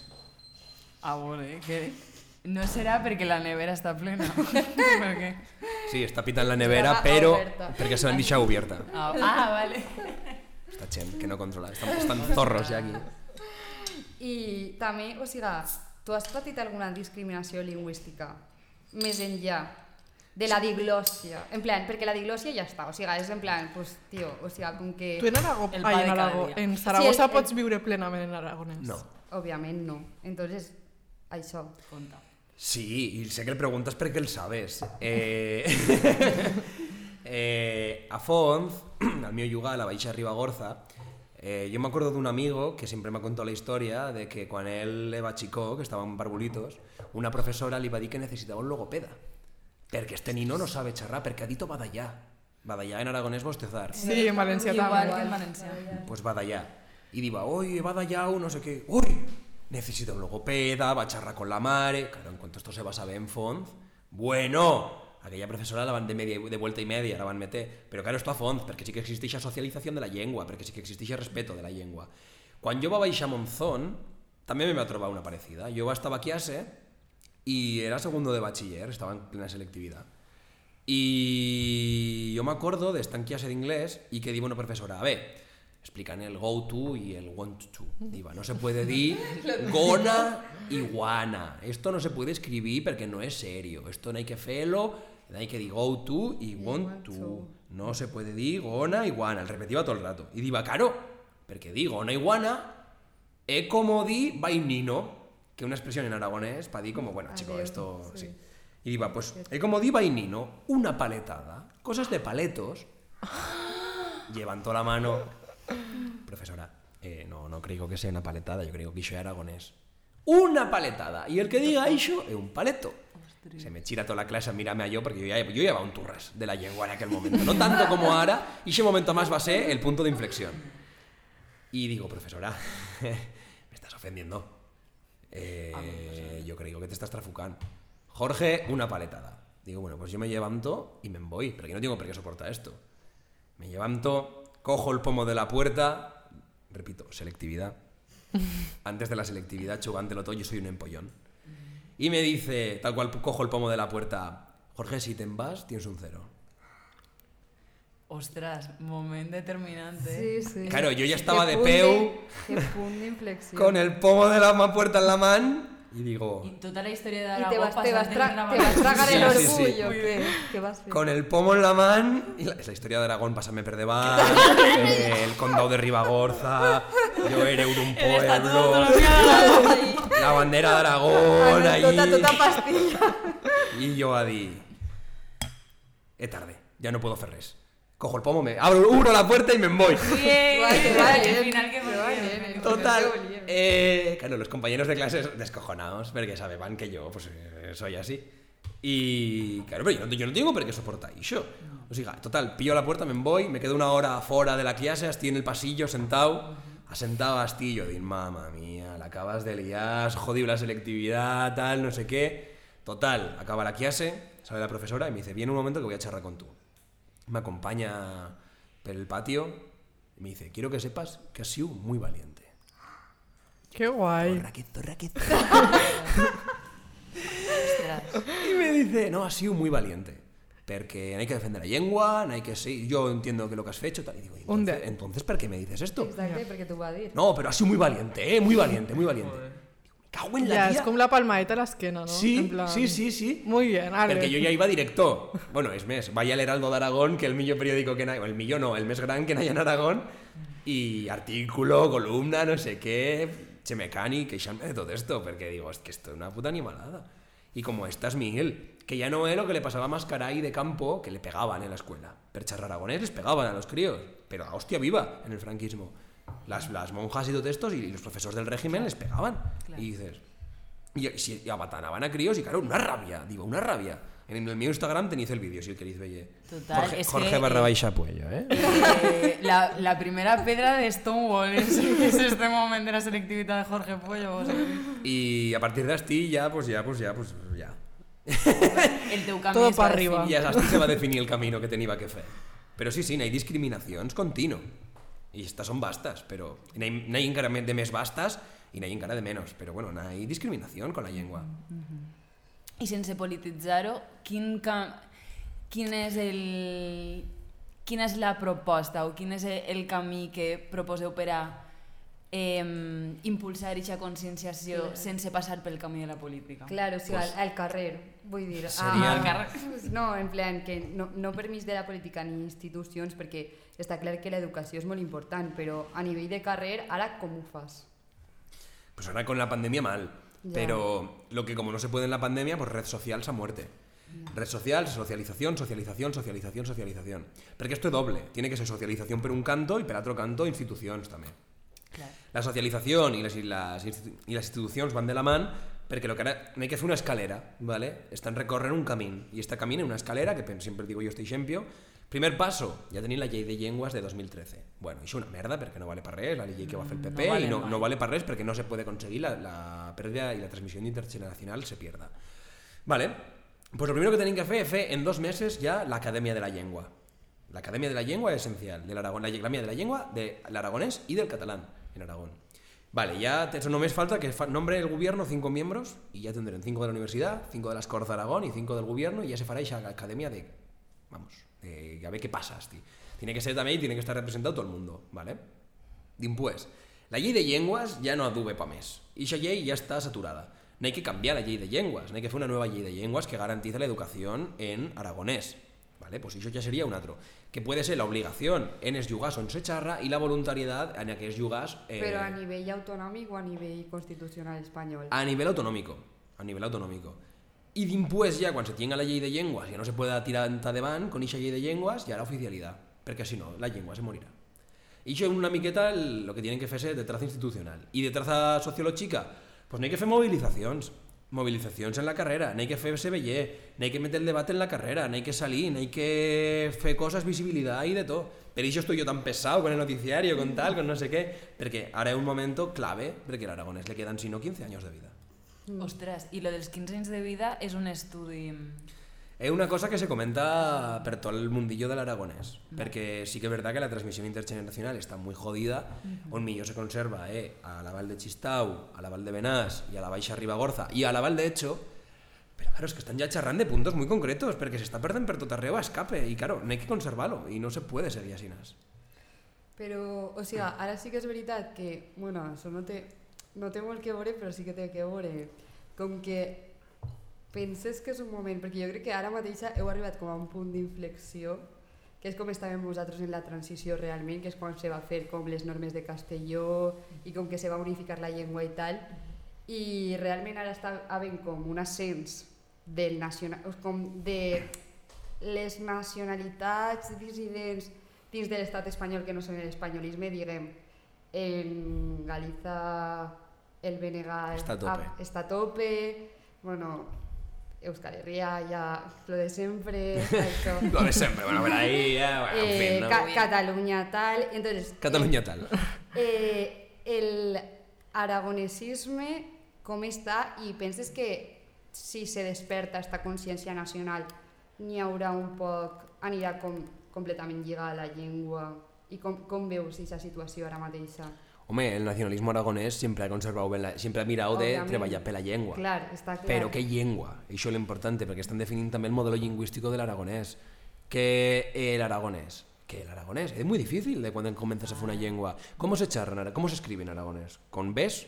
A veure, que... No serà perquè la nevera està plena. [LAUGHS] què? Sí, está pita en la nevera, Estaba pero porque se lo han dicho abierta. Ah, ah, vale. Esta chen que no controla, están, están zorros ya aquí. I també, o sigui, tu has patit alguna discriminació lingüística més enllà de la diglòssia? En plan, perquè la diglòssia ja està, o sigui, és en plan, pues, tio, o sigui, com que... Tu en Aragó, El ai, pa en cada Aragó, dia. en Saragossa Sí, el- pots viure plenament en aragonès. No. Òbviament no. Entonces, això. Conta. Sí, y sé que le preguntas porque él sabes. Eh, [LAUGHS] eh, a Fonz, [CLEARS THROAT] al mío yugal, a la Baixa Ribagorza, eh, yo me acuerdo de un amigo que siempre me ha contado la historia de que cuando él era chico, que estaba en Barbulitos, una profesora le iba a decir que necesitaba un logopeda. Porque este nino no sabe charrar, porque ha dito badallá. Badallá en aragonés bostezar. Sí, en València Igual també. que en valencià. Pues badallá. Y diva, oye, badallao, no sé qué. Uy, necesito un logopeda, va a charrar con la mare. Claro, en cuanto esto se va a saber en Fonz, bueno, aquella profesora la van de, media, de vuelta y media, la van meter. Pero claro, esto a Fonz, porque sí que existe esa socialización de la lengua, porque sí que existe ese respeto de la lengua. Cuando yo va a baixar a Monzón, también me va trobar una parecida. Yo estaba a clase y era segundo de bachiller, estaba en plena selectividad. Y yo me acuerdo de estar en clase de inglés y que digo una profesora, a ver, explican el go to y el want to. Diva, no se puede decir [LAUGHS] gona y guana. Esto no se puede escribir porque no es serio. Esto no hay que hacerlo, hay que decir go to y want to. No se puede decir gona y guana. El repetía todo el rato. Y diva, claro, porque di gona y guana es como di vainino, que una expresión en aragonés para di como, bueno, chico, Adeu, esto sí. sí. Y diva, pues, es como di vainino, una paletada, cosas de paletos, [LAUGHS] levantó la mano. Profesora, eh, no, no creo que sea una paletada, yo creo que iso es aragonés. Una paletada. Y el que diga iso es un paleto. Se me gira toda la clase a mirarme a yo porque yo ya, yo llevaba un turras de la lengua en aquel momento. No tanto como ahora, y ese momento más va a ser el punto de inflexión. Y digo, profesora, [LAUGHS] me estás ofendiendo. Eh, yo creo que te estás trafucando. Jorge, una paletada. Digo, bueno, pues yo me levanto y me voy, porque no tengo por qué soportar esto. Me levanto, cojo el pomo de la puerta, repito, selectividad. [LAUGHS] Antes de la selectividad, chugántelo todo, yo soy un empollón. Y me dice, tal cual cojo el pomo de la puerta, Jorge, si te vas, tienes un cero. Ostras, moment determinante. Sí, sí. Claro, yo ya estaba de peu, con el pomo de la puerta en la mano, y digo, Y tota la història I d'Aragó te vas, te vas, tra la te vas tragar el Sí, sí, sí. orgullo. ¿Qué, ¿Qué vas a hacer? con el pomo en la mano, y la, es la historia de Aragón, pásame per davant, eh, el condado de Ribagorza, yo era un [LAUGHS] pueblo, la bandera de Aragón, ahí, Tota, tota pastilla. y yo a dir, es tarde, ya no puedo hacer res. Cojo el pomo, me abro abro la puerta y me voy. Bien, Vale, vale. al final que Pero volvieron. vale, Total. Eh, claro, los compañeros de clases descojonados, porque saben que yo pues, eh, soy así. Y claro, pero yo no, yo no tengo por qué soportar eso. O sea, total, pillo la puerta, me voy, me quedo una hora fuera de la clase, estoy en el pasillo sentado, asentado así, yo digo, mamá mía, la acabas de liar, jodido la selectividad, tal, no sé qué. Total, acaba la clase, sale la profesora y me dice, viene un momento que voy a charlar con tú. Me acompaña por el patio y me dice, quiero que sepas que has sido muy valiente. Que guai. Zorra, que zorra, que. Y me dice, no, has sido muy valiente. Porque hay que defender la lengua, no hay que ser... Yo entiendo que lo que has hecho, tal. Y digo, entonces, entonces ¿por qué me dices esto? Exacte, perquè t'ho va dir. No, pero has sido muy valiente, ¿eh? Muy valiente, muy valiente. Cago en la Ja, tía. és com la palmadeta a l'esquena, no? Sí, En plan... sí, sí, sí. Muy bien, ale. Perquè jo ja iba director. Bueno, és més, vaya al Heraldo d'Aragón, que el millor periòdico que ha, el millor no, el més gran que n'hi en Aragón, i artículo, columna, no sé què, che mecànic, queixant-me de tot esto, perquè digo, es que esto es una puta animalada. Y como estás Miguel, que ya no es lo que le pasaba a Mascaray de campo, que le pegaban en la escuela. Per charrar aragonés les pegaban a los críos, pero a hostia viva en el franquismo. Las, las monjas y todo esto y los profesores del régimen les pegaban. Claro. Y dices, y, y, si- y abatanaban a críos y claro, una rabia, digo, una rabia. En el mío Instagram tenéis el vídeo, si el queréis ver. Total, Jorge, es Jorge que, barra eh, baixa puello, ¿eh? Eh, la, la primera pedra de Stonewall és, és este moment de la selectivitat de Jorge Pollo. O sigui, Y a partir de Asti ya, pues ya, pues ya, pues ya. el teu camí Todo es pa' va arriba. Y así se va a definir el camino que tenía que hacer. Pero sí, sí, no hay discriminacions continuo. Y estas son bastas, hay, no hay encara de més bastas y no hay encara de menos. Pero bueno, no hay discriminación con la lengua. I sense polititzar-ho, quin, ca... quin és el... quina és la proposta o quin és el camí que proposeu per a eh, impulsar aquesta conscienciació sense passar pel camí de la política? Claro, sí, al, al carrer, vull dir. Seria- a- Al carrer. [LAUGHS] No, en plan, que no, no permís de la política ni institucions, perquè està clar que l'educació és molt important, però a nivell de carrer, ara com ho fas? Pues ahora con la pandemia mal. Ya. Pero lo que como no se puede en la pandemia, pues red social se muerte. Red social, socialización, socialización, socialización, socialización. Porque esto es doble. Tiene que ser socialización por un canto y por otro canto instituciones también. Clar. La socialización y las, y las, institu- y las institucions van de la mano perquè lo que ara no hay que fer una escalera, ¿vale? Estan recorrent un camí, i este camí una escalera, que sempre digo jo este ejemplo, primer paso, ja tenim la llei de llengües de 2013. Bueno, això és una merda perquè no vale per res, la llei que va fer el PP, No vale i no, no vale per res perquè no se puede conseguir la, la pérdida y la transmisión intergeneracional se pierda. Vale, pues lo primero que tenéis que hacer es hacer en dos meses ya la Academia de la Lengua. La Academia de la Lengua es esencial, del Aragón, la Academia de la Lengua del aragonés y del catalán en Aragón. Vale, ya eso no me falta que nombre el gobierno cinco miembros y ya tendrán cinco de la universidad, cinco de las Corts de Aragón y cinco del gobierno y ya se fará esa academia de, vamos, de a ver qué pasa. Tiene que ser también y tiene que estar representado todo el mundo, ¿vale? Dimpués, la llei de llengües ja no adube pa més. I aquesta llei ja està saturada. No hay que cambiar la llei de llengües, no hay que fer una nueva llei de llengües que garantice la educación en aragonés. ¿Vale? Pues eso ya sería un otro. Que puede ser la obligación en es llugars on se xarra y la voluntariedad en aquells llugars eh, Però a nivell autonòmic o a nivell constitucional espanyol? a nivel autonómico. A nivel autonómico. Y después ya, cuando se tenga la ley de lenguas, ya no se pueda tirar de van con esa ley de lenguas, ya la oficialidad. Porque si no, la lengua se morirá. Y eso es una miqueta el- lo que tienen que hacerse de traza institucional. Y de traza sociológica, pues no hay que hacer movilizaciones. Mobilitzacions en la carrera, n'hi que fer-se veller, n'hi que metre el debat en la carrera, n'hi que salir, n'hi que fer coses, visibilitat i de tot. Per això estoy yo tan pesado con el noticiario, con tal, con no sé qué, perquè ara és un moment clave, perquè a l'Aragonès le quedan, si no, 15 anys de vida. Ostres, i lo dels 15 anys de vida és un estudi... És una cosa que se comenta per tot el mundillo de l'aragonès, perquè sí que és verdad que la transmissió intergeneracional està muy jodida, on millor se conserva eh, a la Val de Chistau, a la Val de Benàs i a la Baixa Ribagorza i a la Val de Echo, però claro, és que estan ja xerrant de puntos muy concretos, perquè s'està perdent per tot arreu a escape, i claro, no hay que conservar-lo, i no se puede seguir així. Però, o sigui, ara sí que és veritat que, bueno, això no té, no té molt que veure, però sí que té que veure. Com que penses que és un moment, perquè jo crec que ara mateix heu arribat com a un punt d'inflexió, que és com estàvem vosaltres en la transició realment, que és quan se va fer com les normes de Castelló i com que se va unificar la llengua i tal, i realment ara està havent com un ascens del nacional, com de les nacionalitats dissidents dins de l'estat espanyol que no són l'espanyolisme, diguem, en Galiza el BNG Està a tope. ah, està a tope, bueno, Euskal Herria ja lo de sempre, això. [LAUGHS] Lo de sempre, bueno, per ahí, eh, bueno, en Eh, fin, no? Ca- Catalunya tal, entonces Catalunya tal. [LAUGHS] eh, el aragonesisme com està i penses que si se desperta esta consciència nacional n'hi haurà un poc, anirà com completament lligada a la llengua i com, com veus aquesta situació ara mateixa? Home, el nacionalismo aragonès sempre ha la, sempre ha mirat de Òbviament. treballar per la llengua. Clar, està clar. Però què llengua? Això és l'important, perquè estan definint també el modelo lingüístico del aragonès. Que el aragonès, que el aragonès, es muy difícil de cuando comienzas a hacer una lengua. ¿Cómo se charra, en ara- cómo se escribe en aragonés? ¿Con Bs?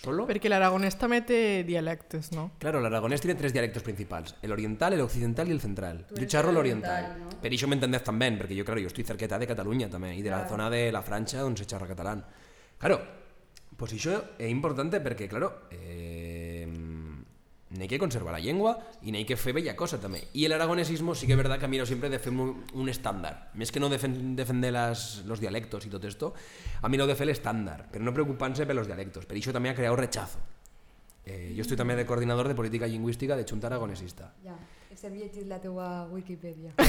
¿Solo? Perquè l'aragonès també té dialectes, no? Claro, el aragonés tiene tres dialectos principals, el oriental, el occidental y el central. Tú Yo charro el el oriental. oriental, ¿no? Pero eso me entendés también, porque yo, claro, yo estoy cerqueta de Cataluña también, y de la Claro. zona de la Francia donde se charra catalán. Claro, pues això és importante perquè, claro, eh, n'hi que conservar la llengua i n'hi que fer bella cosa també. I l'aragonesismo sí que és verdad que miro siempre de fer un, un estándar. Més que no defen, defender las, los dialectos y todo esto, a mí no de fer l'estándar, però no preocupant-se los dialectos. Per això també ha creat rechazo. Eh, jo estic també de coordinador de política lingüística de Junta Aragonesista. Ja, estem llegint la teua Wikipedia. [LAUGHS]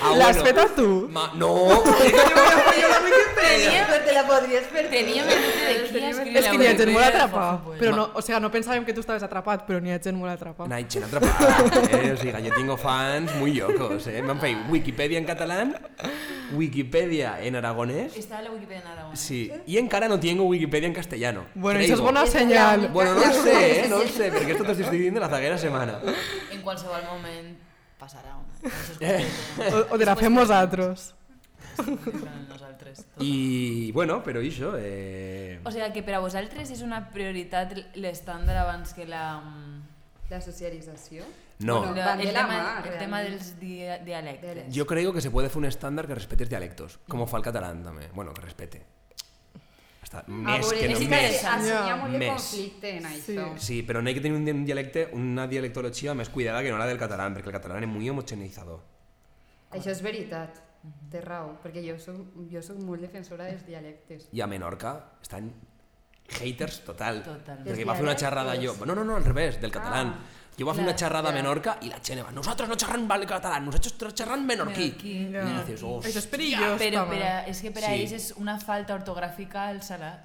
Ah, L'has fet tu? Ma, no, [LAUGHS] a la. Però te la podries fer tu. Tenia mente de qui escriure És que n'hi ha gent molt Wikipedia, atrapat. pues. Però no, o sigui, no pensàvem que tu estaves atrapat, però n'hi ha gent molt atrapat. Hay gent atrapada, eh? O sigui, yo tengo fans muy locos, eh? M'han fet Wikipedia en catalán, Wikipedia en aragonès, Està a la Wikipedia en aragonès. sí, i encara no tengo Wikipedia en castellano. Bueno, Creigo. això és bona És la senyal. única- Bueno, no ho sé, eh? No ho sé, perquè esto t'estic dient de la zaguera setmana. En qualsevol moment passarà una. Eh. O, o de la fem nosaltres. nosaltres. I, bueno, però això, eh... O sigui que per a vosaltres és una prioritat l'estàndard abans que la... mm, La socialització? No. Bueno, la- el, tema, mà, el tema dels dia, dialectes. Yo creo que se puede hacer un estándar que respete els dialectos, como fa el catalán també. Bueno, que respete. Hasta A més que no és més. molt de Més. conflicte en Sí. això. Sí, però no hay que tenir un dialecte, una dialectologia més cuidada que no la del catalán, perquè el catalán és muy homogeneizador. Això és veritat, té raó, perquè jo soc, jo soc molt defensora dels dialectes. I a Menorca estan haters total. Total. Perquè va fer una xerrada jo... No, no, no, al revés, del catalán. Ah, jo va fer una xerrada a. Menorca i la gent va, nosotros no xerran el catalán, nosotros xerran menorquí. Menorquí. Ja. I dices, oh, Això és perillós, Però per a, és que per a Sí. ells és una falta ortogràfica el salat.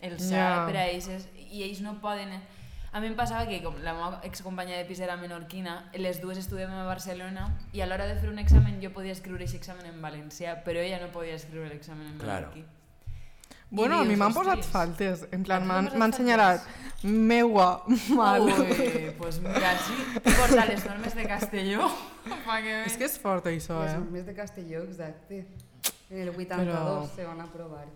El Ja. salat per a ells és... I ells no poden... A mi em passava que com la meva excompanya de pis era menorquina, les dues estudiem a Barcelona i a l'hora de fer un examen jo podia escriure aquest examen en valencià, però ella no podia escriure l'examen en Claro. menorquí. Bueno, I a mi dius, m'han posat faltes. En plan, m'han assenyalat meua, mal. Ui, pues mira, sí, porta les normes de Castelló. [LAUGHS] que És que és fort això, Les eh? normes de Castelló, exacte. En el 82 Però- se van aprovar.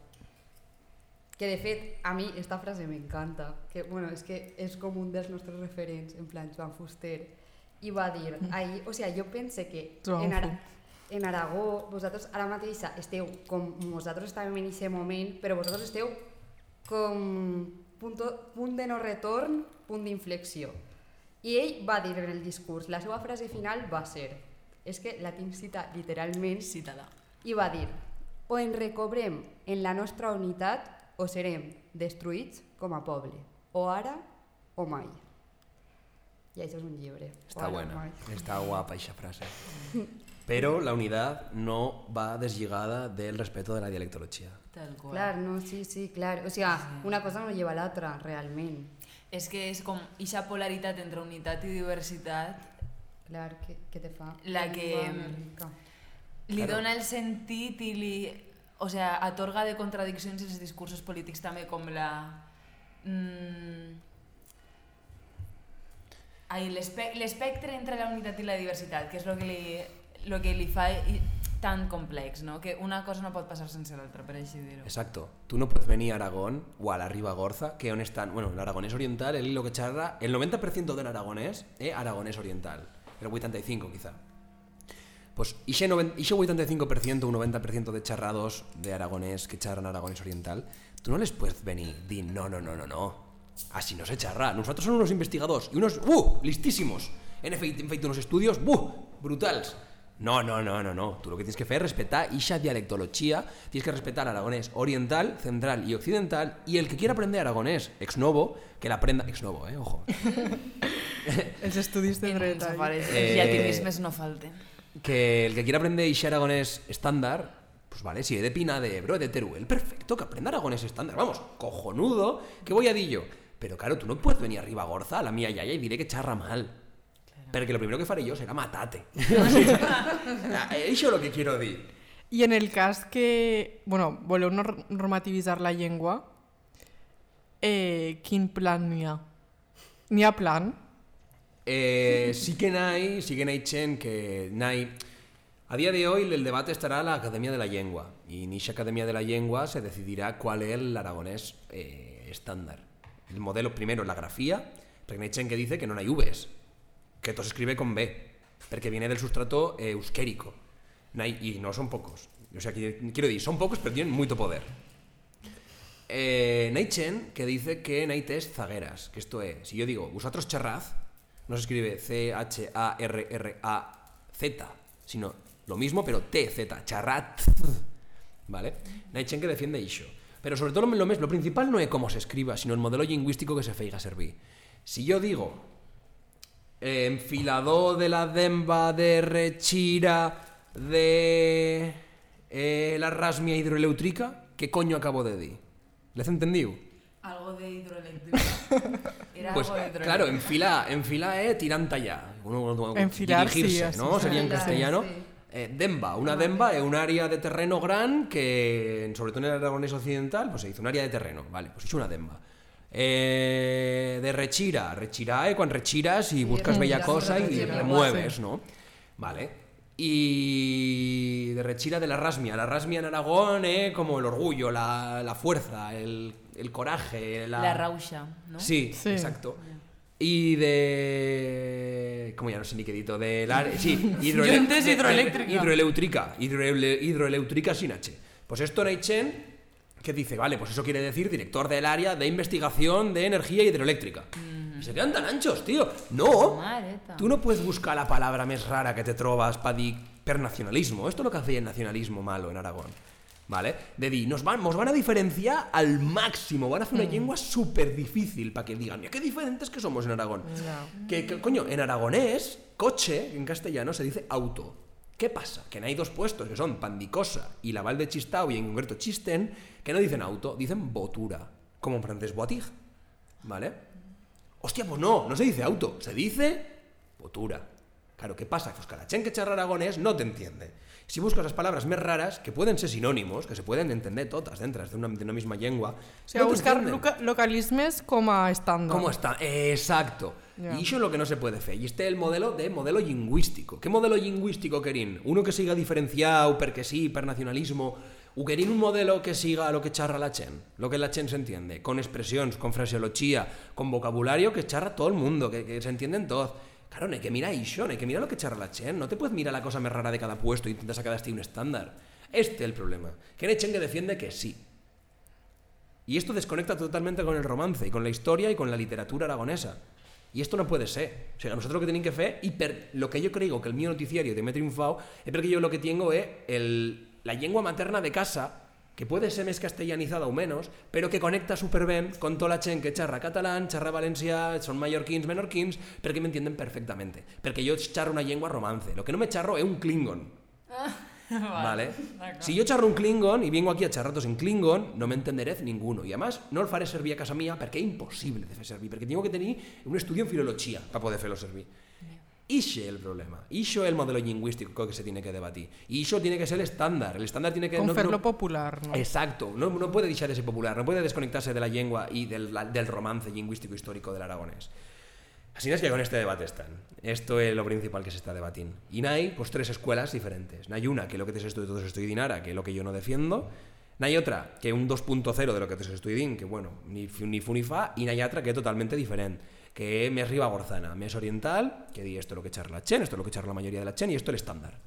Que de fet, a mi esta frase m'encanta, que bueno, és que és com un dels nostres referents, en plan Joan Fuster, i va dir, ahir, o sigui, jo pense que Joan en, Ara. En Aragó vosaltres ara mateix esteu com vosaltres estàvem en aquest moment, però vosaltres esteu com punto, punt de no retorn, punt d'inflexió. I ell va dir en el discurs, la seva frase final va ser, és que la tinc cita literalment, Citada. i va dir o ens recobrem en la nostra unitat o serem destruïts com a poble. O ara o mai. I això és un llibre. Buena, mai. está guapa esa frase. [LAUGHS] Pero la unidad no va desligada del respeto de la dialectología. Tal qual. Clar, no, sí, sí, clar. O sigui, una cosa no lleva a l'altra, realment. És que és com ixa polaritat entre unitat i diversitat Clar, què, què te fa? La que- més rica. li Claro. dona el sentit i li... O sea, atorga de contradiccions els discursos polítics també com la... Mm, l'espectre entre la unitat i la diversitat, que és el que li, lo que li fa tan complex, no? Que una cosa no pot passar sense l'altra, per així dir-ho. Exacto. Tú no puedes venir a Aragón o a la Ribagorza, que on están, bueno, el aragonés oriental, el hilo que charra, el 90% del aragonés es aragonés oriental, el 85 quizá. Pues ese, noven- ese 85% o 90% de charrados de aragonés que charran aragonés oriental, tú no les puedes venir y no, no, no, no, no. Así no se charra. Nosotros somos unos investigadores y unos, ¡uh! Listísimos. En efecto, unos estudios, ¡buh! Brutals. No, no, no, no, no. Tú lo que tienes que hacer es respetar esa dialectología, tienes que respetar aragonés oriental, central y occidental, y el que quiera aprender aragonés ex novo, que la aprenda ex novo, eh, ojo. Els estudis de dret. afares, Eh, els llatinismes no falten. que el que quiera aprender ese aragonés estándar, pues vale, si es de Pina, de Ebro, de Teruel, perfecto, que aprenda aragonés estándar, vamos, cojonudo, que voy a dir yo. Pero claro, tú no puedes venir arriba a Gorza, a la mía yaya, y diré que charra mal. Pero que lo primero que faré yo será matate. [LAUGHS] [LAUGHS] Eso es lo que quiero decir. I en el cas que bueno, voleu nor- normativitzar la llengua, eh, quin plan n'hi ha? N'hi ha plan? Eh, sí que hay, sí que hay chen que hay. A día de hoy el debate estará en la Academia de la Lengua y en esa Academia de la Lengua se decidirá cuál es el aragonés eh, estándar. El modelo primero es la grafía, porque hay chen que dice que no hay Vs, que todo se escribe con B, porque viene del sustrato eh, euskérico. Y no son pocos. O sea, quiero decir, son pocos, pero tienen mucho poder. Eh, que dice que n'hai test zagueras, que esto es, si yo digo, vosotros charraz, no se escribe C-H-A-R-R-A-Z, sino lo mismo, pero T-Z, charrat, ¿vale? N'hai chen que defiende iso. Pero sobre todo lo, lo, principal no es cómo se escriba, sino el modelo lingüístico que se feiga servir. Si yo digo, enfilador de la demba de rechira de eh, la rasmia hidroeléctrica, ¿qué coño acabo de decir? ¿Les entendido? Algo de hidroeléctrica. [LAUGHS] Era Pues algo de hidroeléctrica. claro, enfila, enfila es tiranta ya. Enfilar, sí, dirigirse, así ¿no? se Sería en castellano. Sí. Eh, demba, una demba es un área de terreno gran que, sobre todo en el aragonés occidental, pues se dice un área de terreno, vale, pues es una demba. Eh, de rechira, rechira es cuando rechiras y buscas bella cosa y remueves, ¿no? Vale. Y de rechira de la rasmia. La rasmia en Aragón es como el orgullo, la, la fuerza, el, el coraje, la... La rauxa, ¿no? Sí, Sí. exacto. Y de... ¿Cómo ya no sé ni qué dito? De la... Sí, [LAUGHS] hidroeléctrica. Hidroeléctrica. Hidroeléctrica sin H. Pues esto Naichen, que dice, vale, pues eso quiere decir director del área de investigación de energía hidroeléctrica. Y se quedan tan anchos, tío. No. Mareta. Tú no puedes buscar la palabra más rara que te trobas para dir per nacionalismo. Esto es lo que hacía el nacionalismo malo en Aragón. ¿Vale? De dir, nos van, nos van a diferenciar al máximo. Van a hacer una lengua súper difícil para que digan, mira qué diferentes que somos en Aragón. Que, coño, en aragonés, coche, en castellano, se dice auto. ¿Qué pasa? Que no hay dos puestos, que son Pandicosa y la Val de Chistau, y en concreto Chisten, que no dicen auto, dicen botura. Como en francés, boiture. ¿Vale? Hostia, pues no, no se dice auto, se dice botura. Claro, ¿qué pasa? Pues que la chen que charra aragonés no te entiende. Si buscas las palabras más raras, que pueden ser sinónimos, que se pueden entender todas dentro de una, de una misma lengua, O sigui, no buscar loca localismes com a estàndard. ¿Cómo está? Exacto. Ya. Y eso es lo que no se puede hacer. Y este es el modelo de modelo lingüístico. ¿Qué modelo lingüístico querín? Uno que siga diferenciado, porque sí, per nacionalismo, o querín un modelo que siga lo que charra la chen, lo que la chen se entiende, con expresiones, con fraseología, con vocabulario que charra todo el mundo, que, que se entienden todos. Claro, no hay que mirar eso, no hay que mirar lo que charra la chen. No te puedes mirar la cosa más rara de cada puesto y intentas sacar este un estándar. Este es el problema. Que chen que defiende que sí, y esto desconecta totalmente con el romance y con la historia y con la literatura aragonesa. Y esto no puede ser. O sea, nosotros lo que tenéis que hacer, y per lo que yo creo que el mío noticiario te me triunfado, es porque yo lo que tengo es el, la lengua materna de casa que puede ser més castellanizada o menos, però que connecta superben con tota la gent que xerra català, xerra valencià, són mallorquins, menorquins, perquè m'entienden perfectamente. Perquè jo xerro una llengua romance. Lo que no me xerro es un klingon. [LAUGHS] ¿Vale? Si yo charro un Klingon y vengo aquí a charratos en Klingon, no me entenderé ninguno. Y además no el faré servir a casa mía porque es imposible de fer servir, perquè tengo que tenir un estudio en filología para poder fer-lo servir. Ixe el problema. Es el modelo lingüístico que se tiene que debatir. Y eso tiene que ser el estándar. El estándar tiene que... Com no- fer-lo no- popular, no? Exacto, no, no puede deixar de ser popular, no puede desconectarse de la lengua y del, la- del romance lingüístico histórico del aragonés. Así es que con este debate están. Esto es lo principal que se está debatiendo. Y hay pues tres escuelas diferentes. Hay una que es lo que te estoy todos estoy dinara, que es lo que yo no defiendo. Hay otra que es un 2.0 de lo que te estoy din, que bueno, ni, ni fu ni fa, y hay otra que es totalmente diferente, que es més ribagorzana, més oriental, que di esto es lo que charla la chen, esto es lo que charla la mayoría de la chen y esto es el estándar.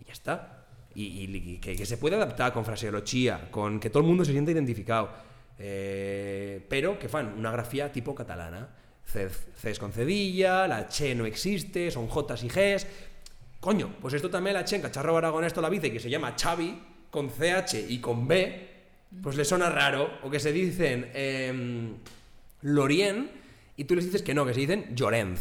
Y ya está. Y, que se puede adaptar con fraseología, con que todo el mundo se sienta identificado. Eh, pero que fan una grafía tipo catalana. C, Cs con cedilla, la che no existe, son J y Gs. Coño, pues esto también la chen, cacharro aragonés la y que se llama Xavi, con CH y con B, pues le suena raro. O que se dicen em, Lorien y tú les dices que no, que se dicen Llorenz.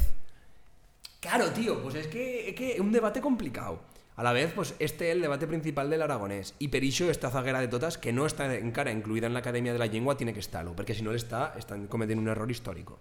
Claro, tío, pues es que es que es un debate complicado. A la vez, pues este es el debate principal del aragonés. Y per iso esta zaguera de totas, que no está encara incluida en la Academia de la Lengua, tiene que estarlo, porque si no lo está, están cometiendo un error histórico.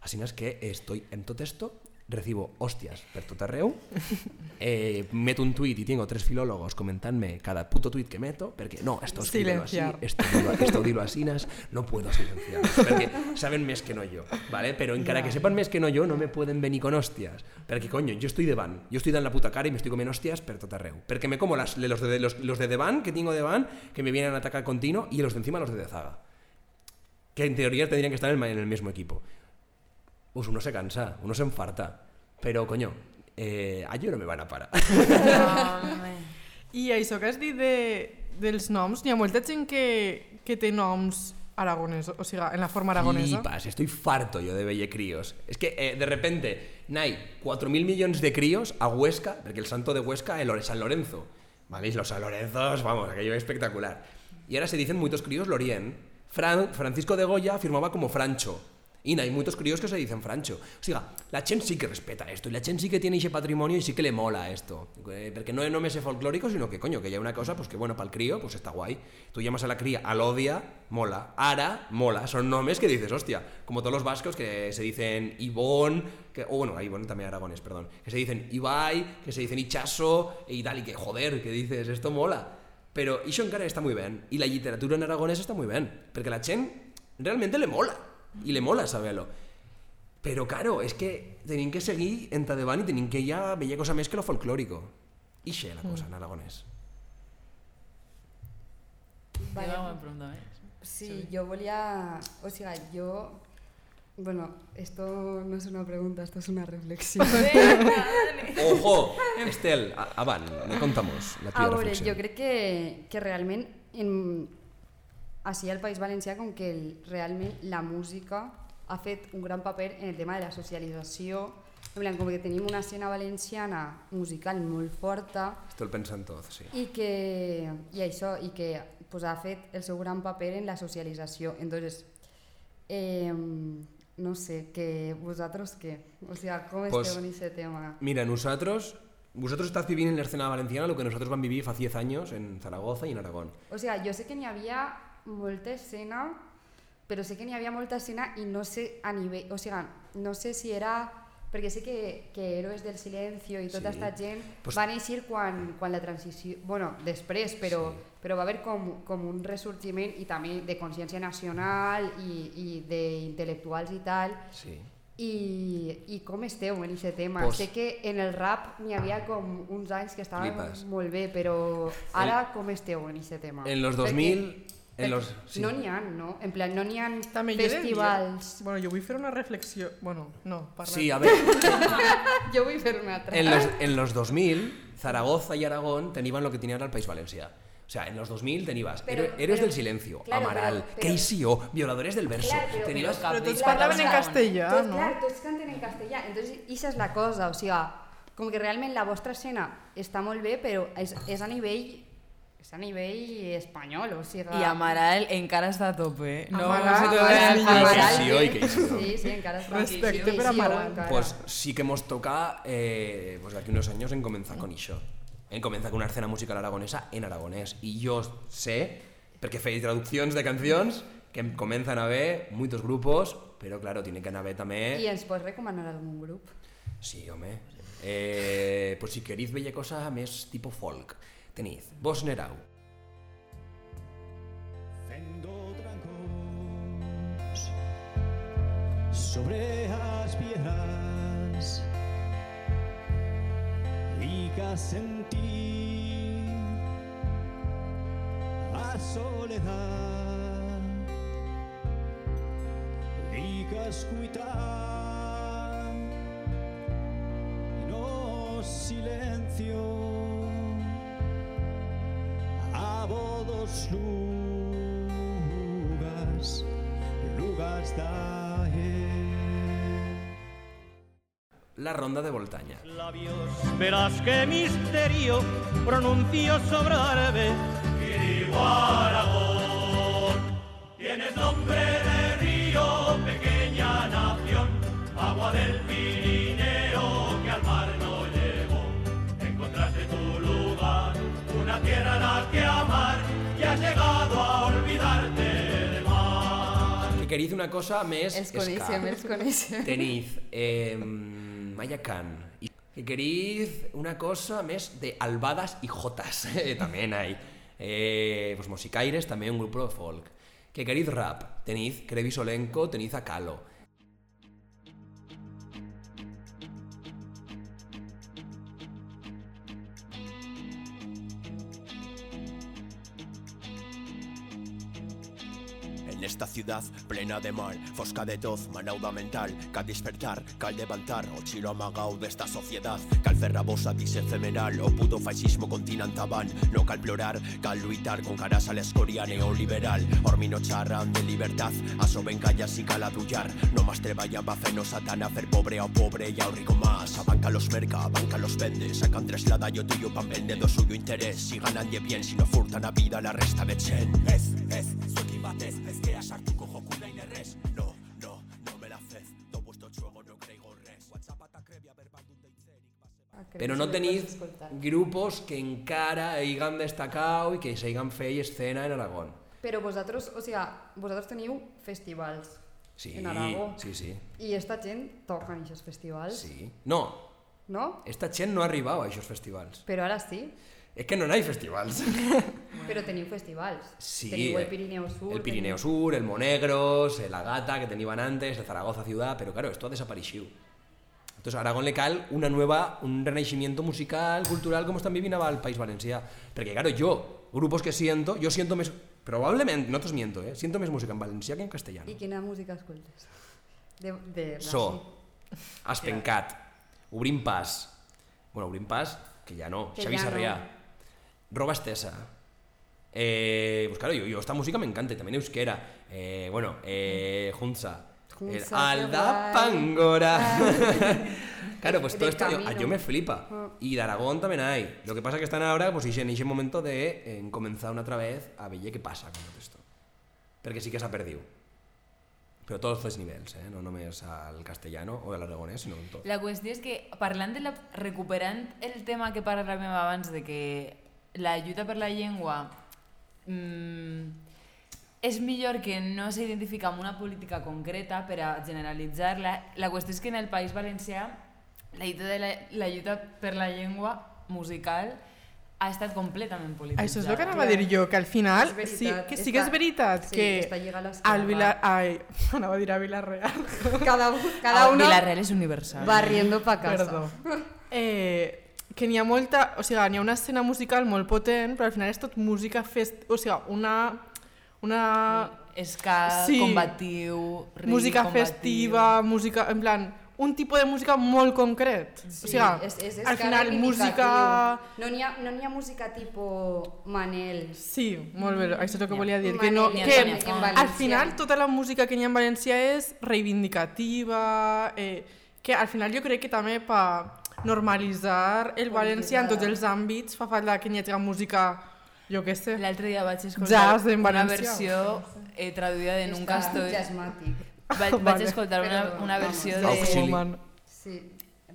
Así es que estoy en todo esto, recibo hostias per tot arreu, [LAUGHS] eh, meto un tuit y tengo tres filólogos comentándome cada puto tuit que meto, porque no, esto es así, Silenciar. esto dilo, esto dilo asinas, no puedo silenciar, porque saben més que no yo, ¿vale? Pero encara que sepan més que no yo, no me pueden venir con hostias, perquè coño, yo estoy de van, yo estoy dando la puta cara y me estoy comiendo hostias per tot arreu, perquè me como las, los, de, los, los de van que tengo de van, que me vienen a atacar continuo, y los de encima los de Dezaga, que en teoría tendrían que estar en el mismo equipo. Pues uno se cansa, uno se enfarta, pero coño, eh, no me van a parar. [LAUGHS] I això que has dit de, dels noms, n'hi ha molta gent que, que té noms aragonesos, o sigui, en la forma aragonesa. Flipas, estoy farto yo de velle críos. Es que eh, de repente, hay 4.000 millones de críos a Huesca, porque el santo de Huesca es San Lorenzo. ¿Vale? Los San Lorenzos, vamos, aquello es espectacular. Y ahora se dicen muchos críos Lorien. Fran- Francisco de Goya firmaba como Francho. Y hay muchos críos que se dicen Francho. O sea, la Chen sí que respeta esto. Y la Chen sí que tiene ese patrimonio y sí que le mola esto. Eh, porque no es no me folclórico, sino que, coño, que ya una cosa, pues que bueno, para el crío, pues está guay. Tú llamas a la cría Alodia, mola. Ara, mola. Son nombres que dices, hostia, como todos los vascos que se dicen Ibón, que, o bueno, Ibón también aragones, perdón. Que se dicen Ibai, que se dicen Ichaso y tal, y que joder, que dices, esto mola. Pero encara está muy bien. Y la literatura en aragonés está muy bien. Porque la Chen realmente le mola. Y le mola saberlo. Pero claro, es que tenían que seguir en Tadeván y tenían que ya veía cosa més que lo folclórico. Y sé la cosa en aragonés. Vale. Pregunta més. Sí, yo volia... O sea, yo... Bueno, esto no es una pregunta, esto es una reflexión. [LAUGHS] Ojo! Estel, avant, me contamos la A tuya veure, reflexió. jo crec que, que realment en, així al País Valencià com que el, realment la música ha fet un gran paper en el tema de la socialització en plan, com que tenim una escena valenciana musical molt forta Esto el pensan todos, sí. i que i això i que pues, ha fet el seu gran paper en la socialització entonces eh, no sé, que vosaltres què? O sea, com Pues, esteu en aquest tema? Mira, nosotros... Vosotros estáis viviendo en la escena valenciana lo que nosotros van a vivir hace 10 años en Zaragoza y en Aragón. O sea, jo sé que n'hi havia molta escena, però sé que n'hi havia molta escena i no sé a nivell... O sigui, no sé si era... Perquè sé que, que Héroes del Silencio i tota Sí. aquesta gent Pues- van eixir quan, quan la transició... bueno, després, però, Sí. sí. però va haver com, com un ressorgiment i també de consciència nacional i, i d'intel·lectuals i tal. Sí. I, I com esteu en aquest tema? Pues-. Sé que en el rap n'hi havia com uns anys que estaven Flipes. molt bé, però ara com esteu en aquest tema? En los Perquè- 2000... En perquè los, sí. No n'hi ha, no? En plan, no n'hi ha També jo festivals... Bueno, jo vull fer una reflexió... Bueno, no, parla. Sí, a ver, Jo vull fer una altra. en los, en los 2000, Zaragoza y Aragón tenían lo que tenían el País Valencia. O sea, en los 2000 tenías Héroes pero- del Silencio, claro, Amaral, pero- KCO, Violadores del Verso. Claro, pero- tenías pero- Però tots Clar, parlaven en clar, castellà, tots, no? clar, tots canten en castellà. Entonces, això és la cosa, o sigui, com que realment la vostra escena està molt bé, però és, és a nivell és a nivell espanyol, o sigui... I Amaral encara està a tope. No, Amaral, se te el Amaral. Sí, oi, que sí. Sí, sí, encara està. Respecte sí, per sí, Amaral. Pues sí que hemos toca, eh, pues de aquí unos años en comenzar con iso. En comenzar con una escena musical aragonesa en aragonés. Y yo sé, porque fei traduccions de cancions, que em comenzan a haver muchos grupos, pero claro, tiene que haver I també... ens pots recomanar algun grup? Sí, home. Eh, pues si queréis bella cosa més tipo folk, tenéis Vos sobre as piedras y que sentir a soledad y que escuitar no silencio a vodos lugas, lugas da La Ronda de Voltaña. labios verás qué misterio pronuncio sobre árabe. Tienes nombre de río, pequeña nación, agua del mar. Que queréis una cosa més Els ska. coneixem, els coneixem. [LAUGHS] Tenéis eh, Maya Khan. Y que queréis una cosa més de albadas y jotas. [LAUGHS] eh, también hay. Eh, pues Musicaires, también un grupo de folk. Que queréis rap. Tenéis Krevi Solenko, tenéis a Calo. Esta ciudad plena de mal, fosca de toz, manauda mental, cal despertar, cal levantar, o chilo amagao d'esta societat, cal fer rabosa dix efemeral, o puto fascismo continental no cal plorar, cal lluitar con caras a l'escoria neoliberal, ormi no xarran de libertad, a soben callas y cal adullar, no más treballan va fer no satana, fer pobre o pobre y a rico más, abanca los merca, abanca los vende, sacan traslada yo tuyo pan vende do suyo interés, si ganan ye bien, si no furtan a vida la resta de chen. Ez, ez, Pero no tenéis grupos que encara hayan destacado y que se hayan feito escena en Aragón. Però vosaltres, o sigui, vosaltres teniu festivals Sí, en Aragó. sí, sí, i esta gent toca en aquests festivals, sí. No, no? esta gent no ha arribado a esos festivals. Però ara sí, Es que no hay festivals. [LAUGHS] però teniu festivals. Sí, teniu el eh, Pirineu Sur. El Pirineo teniu- Sur, el Monegros, el Agata que tenían antes, el Zaragoza ciudad, pero claro, esto ha desaparecido. Entonces a Aragón le cal una nueva, un renacimiento musical, cultural, como están viviendo al País Valencià. Porque claro, yo, grupos que siento, yo siento més, probablemente, no te os miento, eh, siento més música en valencià que en castellano. I quina música escoltes? De, de So, Aspencat, Obrim Pas, bueno, Obrim Pas, que ya no, Que Xavi no. Roba Estesa, eh, pues claro, yo, yo esta música me encanta, y también euskera, eh, bueno, eh, Junza, el Alda. Pangora. [LAUGHS] claro, pues todo esto yo, yo me flipa. Ah. Y de Aragón también hay. Lo que pasa que están ahora, pues en ese momento de eh, comenzar una otra vez a ver qué pasa con todo esto. Porque sí que se ha perdido. Pero todos los niveles, eh? no només al castellano o al aragonès, sinó en tot. La qüestió és que, parlant de la... recuperant el tema que parlàvem abans de que la lluita per la llengua mm, és millor que no s'identifica amb una política concreta per a generalitzar-la. La qüestió és que en el País Valencià la lluita, de la, la lluita per la llengua musical ha estat completament polititzada. Això és el que anava a dir jo, que al final sí que, sí que és veritat sí, que al Vilar... Ai, [LAUGHS] anava a dir a Vilareal. Cada, [LAUGHS] Cada uno Vilareal és universal. barriendo pa casa. Perdó. Eh, que n'hi ha molta... O sigui, n'hi ha una escena musical molt potent, però al final és tot música fest... O sigui, una... una Ska, Sí. combatiu, ric, música combatiu. festiva, música... En plan, un tipus de música molt concret. Sí, o sigui, és, és, és al que final, música... No n'hi ha, no ha música tipo Manel. Sí, molt bé, això és el que volia dir. Manel, Que, no, que en al final tota la música que n'hi ha en valencià és reivindicativa, eh, que al final jo crec que també per normalitzar el valencià en tots els àmbits fa falta que n'hi hagi música jo què sé. L'altre dia vaig escoltar Jazz en una valencià. versió eh, traduïda de Nunca estoy... Jasmàtic. Vaig, [LAUGHS] vaig Vale. escoltar una, una versió de... Woman. Sí.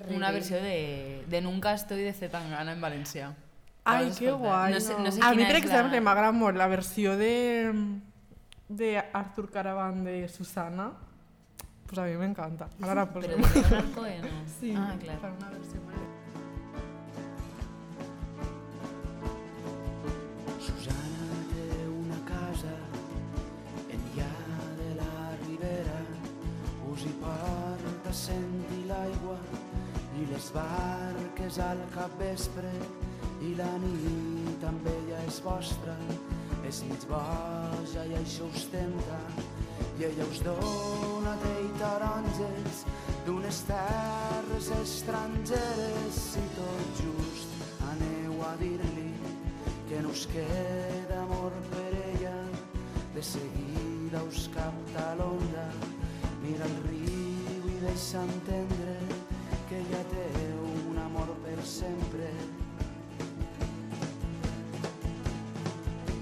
Una versió de, de Nunca estoy de Zetangana en valencià. Ai, que guai. No sé, no sé a mi, per exemple, la... m'agrada molt la versió de, de Arthur Caravan de Susana. Pues a mi m'encanta. Ara la poso. Però de Leonard Cohen, no? Sí, Ah, clar. fa una versió molt... sentir l'aigua i les barques al capvespre i la nit amb ella és vostra és mig boja i això us tempta i ella us dona i taronges d'unes terres estrangeres. I tot just aneu a dir-li que no us queda amor per ella de seguida us capta l'onda mira el riu deixa entendre que ella té un amor per sempre.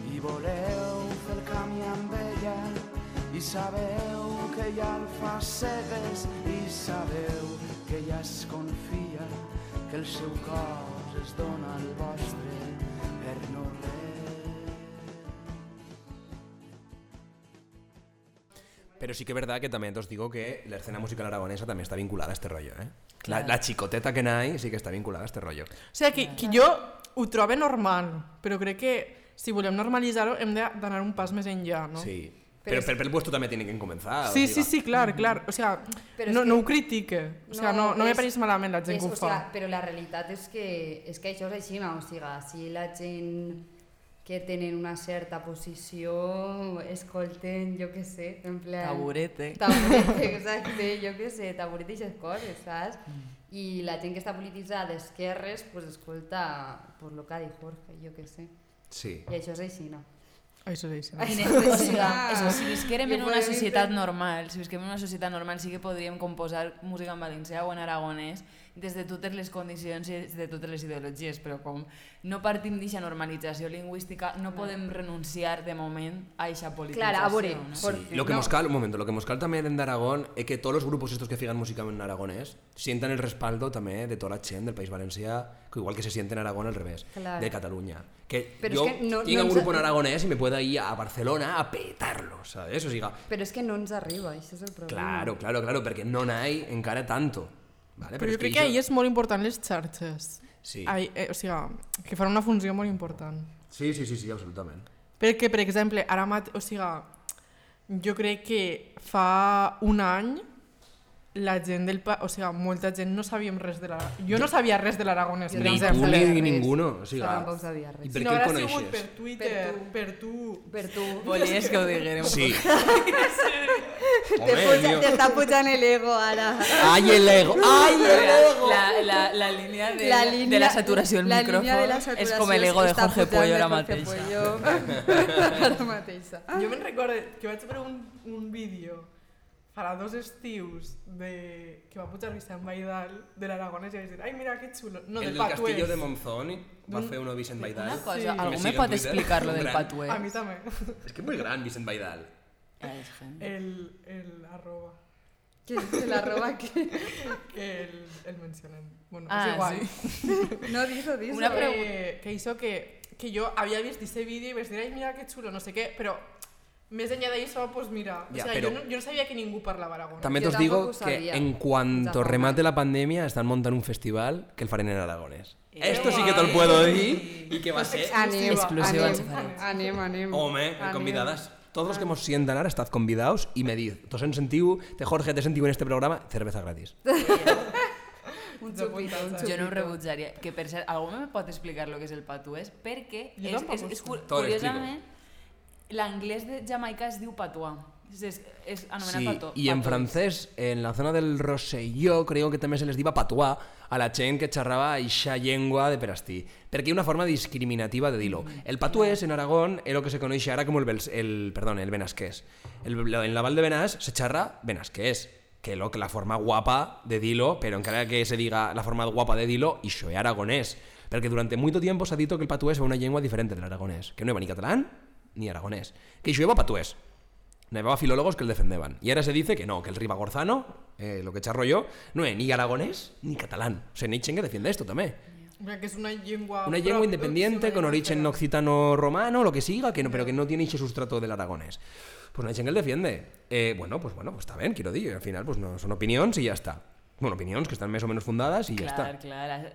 I voleu fer el camí amb ella i sabeu que ella el fa cegues i sabeu que ella es confia que el seu cos es dona al vostre Pero sí que es verdad que también os digo que la escena musical aragonesa también está vinculada a este rollo, ¿eh? La, la chicoteta que hay sí que està vinculada a este rollo. O sigui, que, que jo ho trobo normal, però crec que si volem normalitzar-ho hem de- d'anar un pas més enllà, no? Sí. Pero, pero, pero el puesto también tiene que comenzar. Sí, o sí, sí, clar, clar. O sigui, Però és no, que- no ho critique. O sigui, no, no, me és- pareix malament la gent és, que ho o fa. Sigui, però la realitat és que, és que això és així, no? o sigui, si la gent que tenen una certa posició escolten, jo què sé, en plan... Taburete. Taburete, [LAUGHS] exacte, jo què sé, taburete i aquestes coses, saps? I la gent que està polititzada d'esquerres, pues escolta pues, lo que ha dit Jorge, jo què sé. Sí. I això és així, no? Això és així. Ai, O sigui, és que si visquérem en una societat normal, si visquem en una societat normal, sí que podríem composar música en valencià o en aragonès des de totes les condicions i des de totes les ideologies, però com no partim d'aquesta normalització lingüística, no podem renunciar de moment a aquesta politització. Clar, a veure, no? Sí, Porque lo que no. mos cal, un momento, lo que mos cal también en Aragón es que todos los grupos estos que fijan música en aragonés sientan el respaldo también de toda la gent del País Valencià, que igual que se siente en Aragón al revés, Claro. de Cataluña. Que Pero yo es que no- tenga no un grupo en aragonés y me pueda ir a Barcelona a petarlo, ¿sabes? O sea, Però és que no ens arriba, això és el problema. claro, claro, claro, porque no hay encara tanto. ¿Vale? Però es jo crec que això- ahir és molt important les xarxes. Sí. Ai, eh, o sigui, que fan una funció molt important. Sí, sí, sí, sí, absolutament. Perquè, per exemple, ara mat... O sigui, jo crec que fa un any la gent del... Pa... O sigui, molta gent no sabíem res de la... Jo no sabia res de l'aragonès, Ni tu ni res. ninguno. O sigui, Jo tampoc sabia I res. per Si què no el coneixes? per Twitter, per tu... Per tu. Volies que ho [LAUGHS] diguérem. Sí. Te puja, tio. t'està pujant l'ego ara. ¡Ay, el ego! ¡Ay, el ego! La, la, la línia de, La de línia- la saturació del la micròfon de la és com l'ego de està Jorge Pollo de ara Jorge mateix. Pollo. ara mateixa. Jo me'n recordo que vaig veure un, un vídeo farà dos estius de... que va pujar Vicent Baidal de l'Aragonès i vaig dir, ai, mira que xulo. No, el del del castillo Patuès. de Monzón va fer uno Vicent Baidal. Una cosa, Sí. algú Me me, pot explicar lo del gran. patuès? A mi també. Es que muy gran Vicent Baidal. És gent. El, el arroba. Que se la roba que... Que el, el mencionem. Bueno, Ah, és igual. [LAUGHS] No, diso, diso. Una pregunta. Que hizo que, que jo havia vist aquest vídeo i vaig dir, ai, mira que xulo, no sé què, però més enllà d'això, pues mira, Ja, o sea, però- jo, no, jo no sabia que ningú parlava aragonès. También Yo os digo que en cuanto remate la pandemia están montando un festival que el farán en aragonés. Esto sí que guay. te lo puedo decir y que va a ser... Anem, Exclusiva anem, farem. anem, anem. Home, Anem. convidadas. Todos los que hemos sientan ahora, estad convidados y medid. Tos en sentiu, te Jorge, te sentiu en este programa, cerveza gratis. [LAUGHS] Un xupito, un Jo no ho rebutjaria. Que per cert, algú me pot explicar lo que és el patuès? Perquè Jo és, és, és, lo curiosament, l'anglès de Jamaica es diu patuà. És, és, és anomenat Sí, y en francés, en la zona del Rosselló, creo que també se les diva patuà a la gent que xerrava eixa llengua de perastí, perquè hi ha una forma discriminativa de dir-lo. El patuès en Aragón és el que se coneix ara com el, el, perdón, el benasquès. El, en la Val de Benàs se xerra benasquès, que lo que la forma guapa de dir-lo, però encara que se diga la forma guapa de dir-lo, això és aragonès. Perquè durante mucho tiempo s'ha dit que el patuès era una llengua diferente del aragonès, que no era ni catalán ni aragonès, que això era patuès. Nevaba filólogos que el defendeban. Y ahora se dice que no, que el ribagorzano, eh, lo que charro yo, no es ni aragonés ni catalán. O sea, Nietzsche que defiende esto también. Mira, que es una lengua... Una lengua independiente, con origen lengua occitano-romano, lo que siga, que no, pero que no tiene ese sustrato del aragonés. Pues Nietzsche que defiende. Eh, bueno, pues bueno, pues está bien, quiero decir. Al final, pues no, son opiniones y ya está. Bueno, opiniones que están más o menos fundadas y ya está. clar,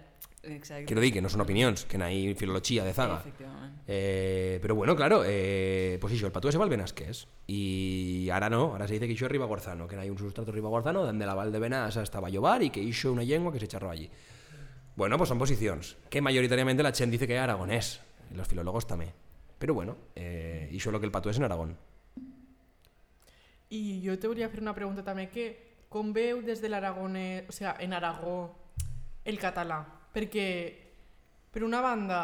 exacte. Quiero decir que no son opiniones, que no hay filología de zaga. Efectivament. Eh, pero bueno, claro, eh, pues eso, el patués se va al Benasqués. Y ahora no, ahora se dice que hizo es ribagorzano, que no hay un sustrato ribagorzano donde la Val de Benas hasta Vallovar y que hizo una lengua que se charró allí. Bueno, pues son posiciones, que mayoritariamente la Chen dice que es aragonés, y los filólogos también. Pero bueno, eh, hizo lo que el patués en Aragón. I jo te volia fer una pregunta també que com veu des de l'Aragonès, o sigui, en Aragó, el català? Perquè, per una banda,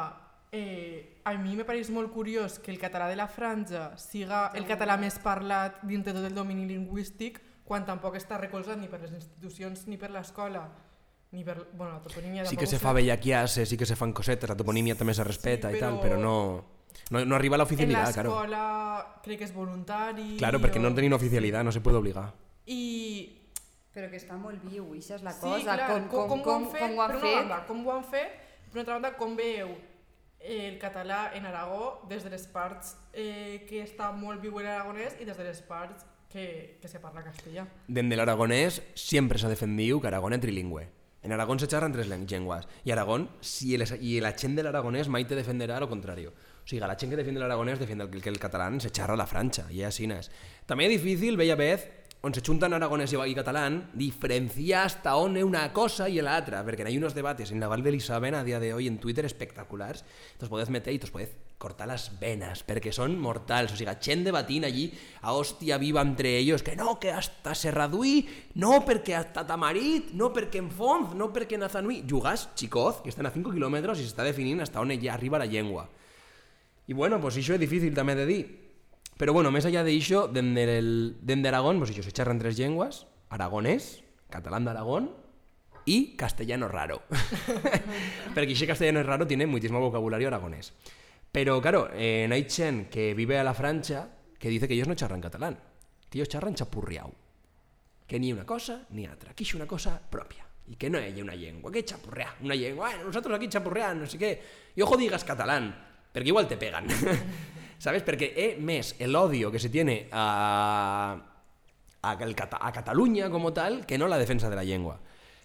eh, a mi me pareix molt curiós que el català de la franja siga el català més parlat dins de tot el domini lingüístic quan tampoc està recolzat ni per les institucions ni per l'escola ni per bueno, la toponímia Sí que se fa bellaquiase, sí que se fan cosetes, la toponimia también se respeta Sí, y tal, pero- pero no, no, no arriba a la en oficialidad, claro. l'escola crec que és voluntari Claro, porque no o- tienen oficialidad, no se puede obligar. i Però que està molt viu, això és la Sí, cosa. clar, com, com, com, com, ho fet, com ho han fet. banda, com ho han fet, per una altra banda, com veieu el català en Aragó des de les parts eh, que està molt viu en aragonès i des de les parts que, que se parla castellà. Desde el aragonés siempre se ha defendido que Aragón es trilingüe. En Aragón se charran tres len- lenguas. Y Aragón, si el, y el achén del aragonés, Maite defenderá lo contrario. O sea, el achén que defiende el aragonés defiende que el, que el catalán se charra a la francha. Y así no es. También es difícil, bella vez, on se juntan aragonés y, y catalán, diferenciar hasta on una cosa y la otra. Porque hay unos debates en la Val de Elisabeth a día de hoy en Twitter espectaculares. Te podés meter y te podés cortar las venas, porque son mortals. O sea, chen debatín allí a hostia viva entre ellos, que no, que hasta Serraduí, no, porque hasta Tamarit, no, porque en Fonz, no, porque en Azanui. Yugas, chicoz, que están a 5 kilómetros y se está definiendo hasta on arriba la lengua. Y bueno, pues eso es difícil también de dir. Pero bueno, más allá de eso, dende, el, dende Aragón, pues eso, se charran tres lenguas, aragonés, catalán de Aragón y castellano raro. [LAUGHS] Porque ese castellano raro tiene muchísimo vocabulario aragonés. Pero claro, eh, que vive a la francha que dice que ellos no charran catalán, que ellos charran chapurriau. Que ni una cosa ni otra, que es una cosa propia. Y que no hay una lengua, que chapurrea, una lengua, nosotros aquí chapurrean, no sé qué. Y ojo digas catalán, porque igual te pegan. [LAUGHS] ¿Sabes? Porque es mes el odio que se tiene a, a, el a Cataluña como tal que no la defensa de la lengua.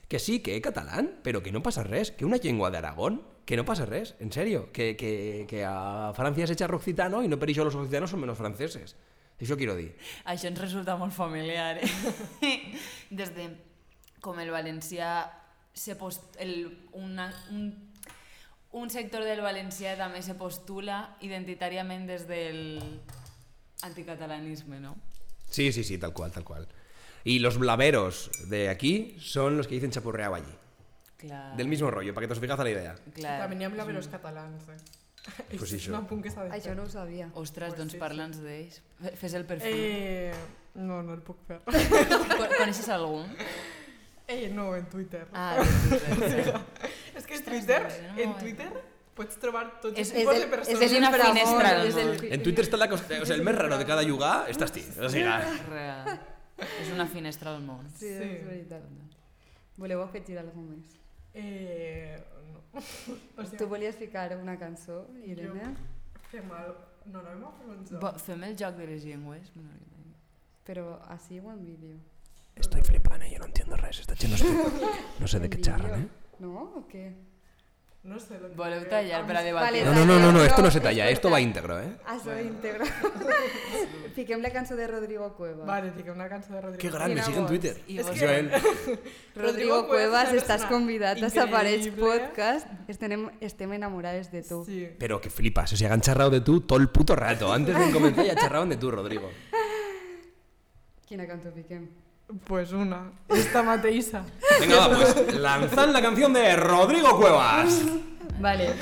Que sí, que es catalán, pero que no pasa res, que una lengua de Aragón, que no pasa res, en serio, que, que, que a Francia se echa occitano y no per los occitanos son menos franceses. Això quiero dir. Això ens resulta molt familiar. Eh? [LAUGHS] Des de com el valencià se post, el, una, un, un sector del valencià també se postula identitàriament des del anticatalanisme, no? Sí, sí, sí, tal cual, tal cual. Y los blaveros de aquí son los que dicen chapurreado allí. Clar, Del mismo rollo, para que te os fijas a la idea. clar. També n'hi ha blaveros catalans, eh? Pues això. apunt que s'ha de fer. Això no ho sabia. Ostres, Pues doncs sí, parla'ns d'ells. Fe- Fes el perfil. Eh, no, no el puc fer. Con- Coneixes algun? Eh, no, en Twitter. Ah, de Twitter. [LAUGHS] És que en Ostres, Twitter, en Twitter pots trobar tots És- els És tipus el, de és persones. el una finestra és el... món. En Twitter está la cosa, o sea, el más raro de cada yuga estás ti. O sea, Real. [LAUGHS] És una finestra al món. Sí, Sí. és veritat. Voleu afegir alguna més? Eh, no. [LAUGHS] O sigui, Tu volies ficar una cançó, Irene? fem el... No, no, hem fer un joc. Bo, fem el joc de les llengües? Però així o en vídeo? Estoy flipando, yo no entiendo res. Esta gent no sé, no sé de qué charran, ¿eh? No? O què? No sé lo que... Voleu tallar per a Vale, debatir? No, no, no, no, no, esto no se talla, esto va íntegro, ¿eh? Això bueno. íntegre. Fiquem [LAUGHS] la cançó de Rodrigo Cueva. Vale, fiquem una cançó de Rodrigo. Qué grande, Quina sigue en. Twitter. Vos- Joel. [LAUGHS] Rodrigo Cuevas Cuevas, estàs persona convidat a increïble. Podcast. Estem, estem enamorades de tu. Sí. Pero que flipas, o sea, han charrado de tú todo el puto rato. Antes de comenzar ya charraban de tú, Rodrigo. Quina cançó fiquem? Pues una. Esta mateixa. Venga, va, pues [LAUGHS] lanzad la canción de Rodrigo Cuevas. Vale.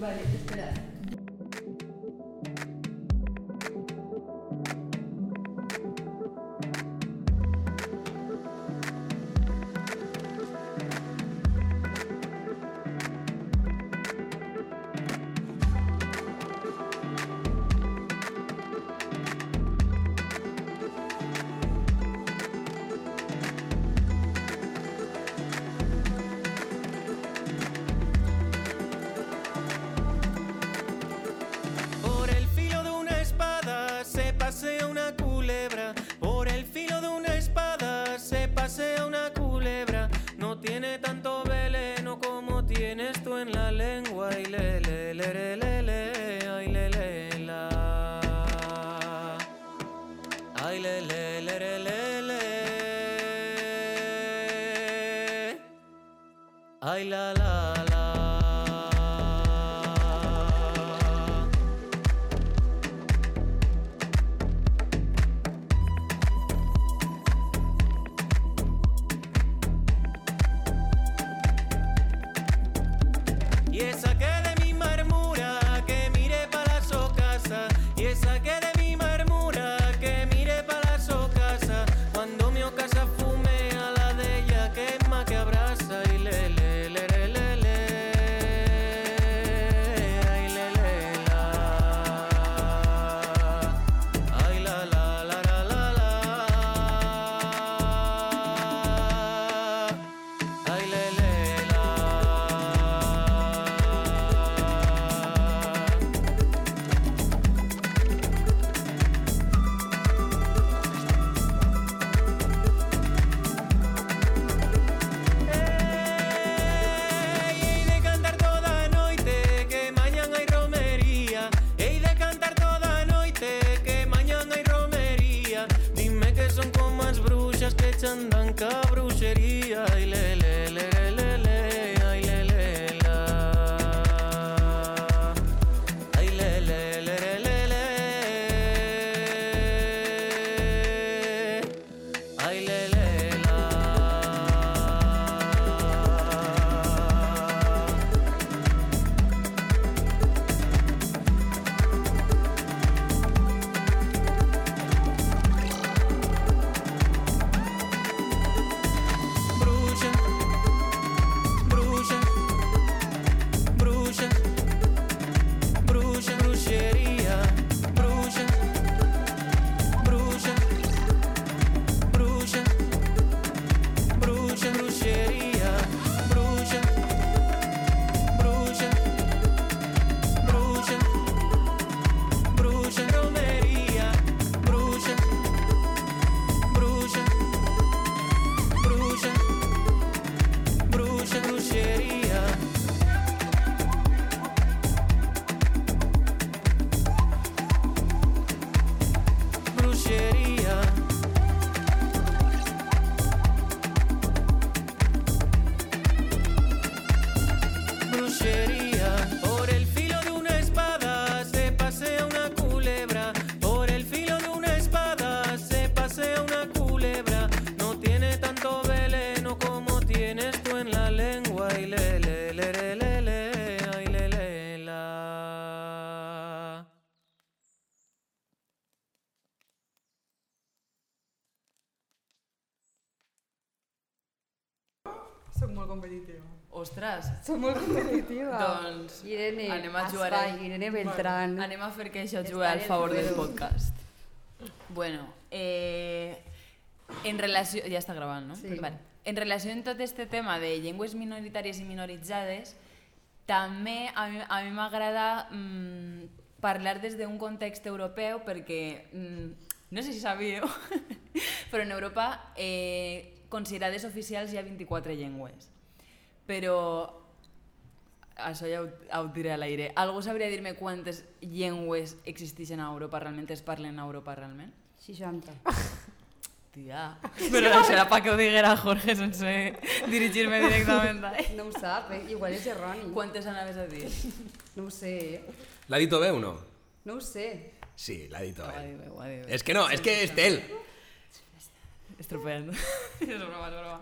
Vale, espera. Competitiva. Ostres, Soc molt competitiva. Doncs, Irene, anem a jugar Asfai, a- Irene Beltrán. anem a fer que això jugui al favor del podcast. Bueno, eh, en relació... Ja està gravant, no? Sí. Vale. En relació amb tot este tema de llengües minoritàries i minoritzades, també a mi a mi m'agrada mm, parlar des d'un context europeu perquè, mm, no sé si sabíeu, [LAUGHS] però en Europa eh, considerades oficials hi ha 24 llengües. Però això ja ho, ho diré a l'aire. Algú sabria dir-me quantes llengües existeixen a Europa realment, es parlen a Europa realment? 60. Tia, [LAUGHS] però això era pa que ho diguera Jorge sense dirigir-me [LAUGHS] directament ell. No ho sap, eh? igual és erroni. Quantes anaves a dir? [LAUGHS] No ho sé, eh? ¿La ha dicho bé o no? No ho sé. Sí, la ha dicho Ho ha bé. dit bé, dit. Es que no, es que es Tel. Estropeant. és broma, és broma.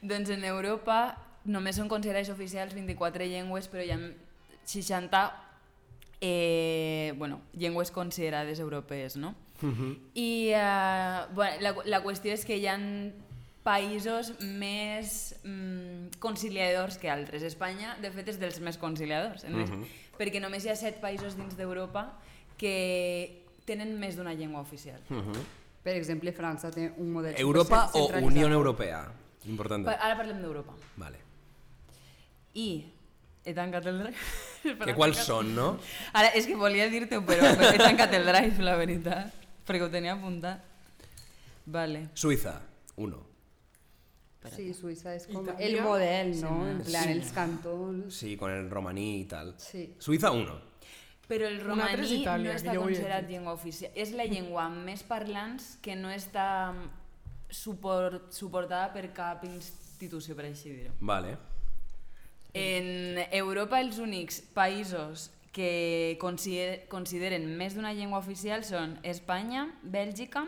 doncs en Europa només són considerades oficials 24 llengües, però hi ha 60 eh, bueno, llengües considerades europees, no? I eh, bueno, la, la qüestió és que hi ha països més mm, conciliadors que altres. Espanya, de fet, és dels més conciliadors, en més, perquè només hi ha set països dins d'Europa que tenen més d'una llengua oficial. Per exemple, França té un model ¿Europa o. Unión Europea? Importante. Pa- Ara parlem d'Europa. Vale. I he tancat el drive. ¿Que cuáles son, no? Ara, és que volia dir-te-ho, però drive, la veritat, perquè ho tenia apuntat. Vale. Suiza, uno. Sí, Suïssa és com el model, no? Sí, en plan, els cantons... Sí, con el romaní y tal. Sí. Suiza, uno. Però el altre és romaní Itàlia, no està considerat llengua oficial. És la llengua amb més parlants que no està suport, suportada per cap institució, per així dir-ho. Vale. En Europa els únics països que consider consideren més d'una llengua oficial són Espanya, Bèlgica,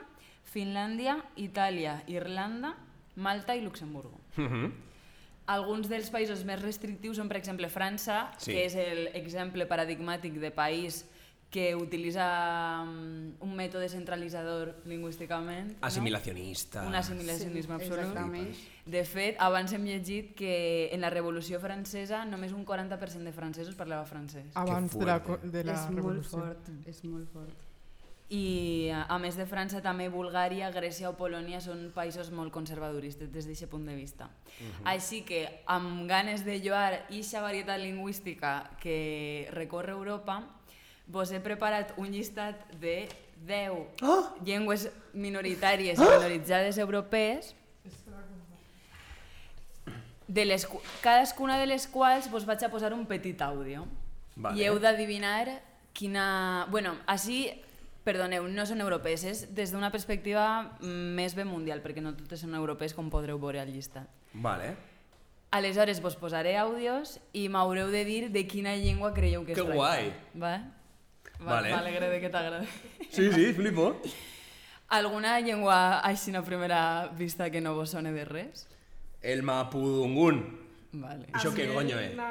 Finlàndia, Itàlia, Irlanda, Malta i Luxemburgo. Mhm. Alguns dels països més restrictius són, per exemple, França, Sí. que és l'exemple paradigmàtic de país que utilitza mm, un mètode centralitzador lingüísticament. Assimilacionista. No? Un assimilacionisme Sí, absolut. exactament. De fet, abans hem llegit que en la Revolució Francesa només un 40% de francesos parlava francès. Abans de la, de la és molt revolució. fort, és molt fort. I a més de França, també Bulgària, Grècia o Polònia són països molt conservadoristes des d'aquest punt de vista. Així que, amb ganes de lloar eixa varietat lingüística que recorre Europa, vos he preparat un llistat de 10 llengües minoritàries i minoritzades europees de les, cu- cadascuna de les quals vos vaig a posar un petit àudio. Vale. I heu d'adivinar quina... Bueno, així, perdoneu, no són europees, és des d'una perspectiva més bé mundial, perquè no totes són europees com podreu veure al llistat. Vale. Aleshores vos posaré àudios i m'haureu de dir de quina llengua creieu que es Que tracta. guai. Va? Va, Vale. M'alegre de que t'agradi. Sí, sí, flipo. Alguna llengua així a primera vista que no vos sone de res? El Mapudungun. Vale. Això què coño és? No,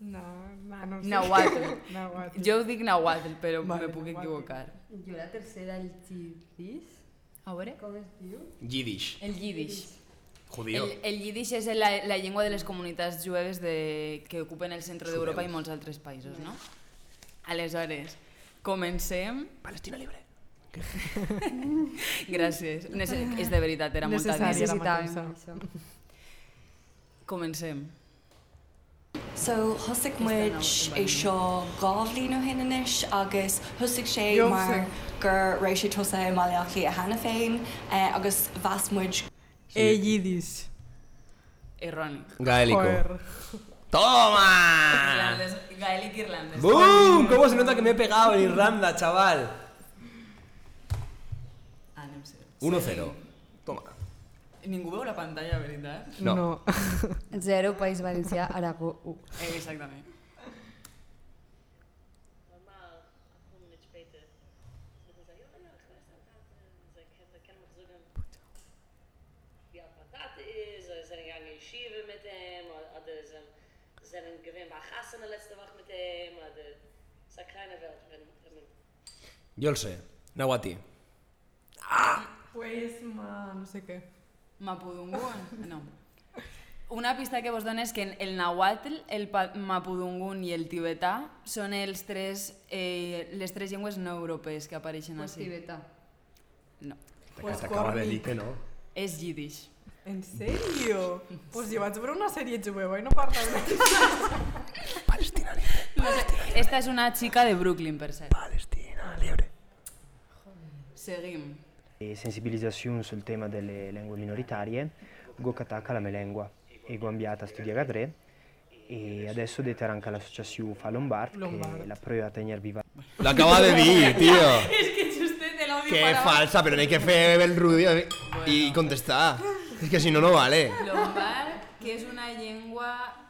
no, no, no sé. Nahuatl. [LAUGHS] Nahuatl. Jo ho dic Nahuatl, però Vale, me puc Nahuatl. equivocar. Jo la tercera, el xidis, A veure? com es diu? Yiddish. El Yiddish. Judío. El, el Yiddish és la, la llengua de les comunitats jueves de, que ocupen el centre d'Europa i molts altres països, no? Aleshores, comencem... Palestina libre. [LAUGHS] Gràcies. Nece és de veritat, era gràcia. la Necessitàvem. Comencem. So thusig muid é seo gáhlí nó hinanis agus thusig sé mar gur rééis sé tosa maiachí a hena féin eh, agus bhasmuid E Yiddish. Errònic. Gaélico. ¡Toma! Irlandès, gaèlic irlandès. ¡Bum! ¿Cómo se nota que me he pegado en Irlanda, chaval? Anem ser. 1-0. Toma. Ningú veu la pantalla, veritat? No. no. [LAUGHS] Zero, País Valencià, Aragó, 1. Eh, exactament. Gasten de laatste wacht met hem, oder es ist eine kleine Welt, wenn, man Yo lo sé. Nahuati. Pues, ma, no sé què. Mapudungun? No. Una pista que vos dono és que en el Nahuatl, el Mapudungun i el tibetà són els tres, eh, les tres llengües no europees que apareixen Pues així. tibetà. No. Pues Te acaba de decir que no. És Yiddish. En sèrio? Pues jo vaig veure una sèrie jueva i no parlava de. [LAUGHS] Esta és una xica de Brooklyn, per cert. Palestina libre. Seguim. e sensibilizzazione sul tema delle lingue minoritarie, go attacca la mia lingua e go ambiata a studiare a tre e adesso deterà anche l'associazione Fa Lombard, Lombard. che la prova a tenere viva Lo acaba de decir, tío. És que justet l'audio Qué falsa, pero no hay que hacer el ruido y contestar. Es que si no, no vale. Lombard, que és una llengua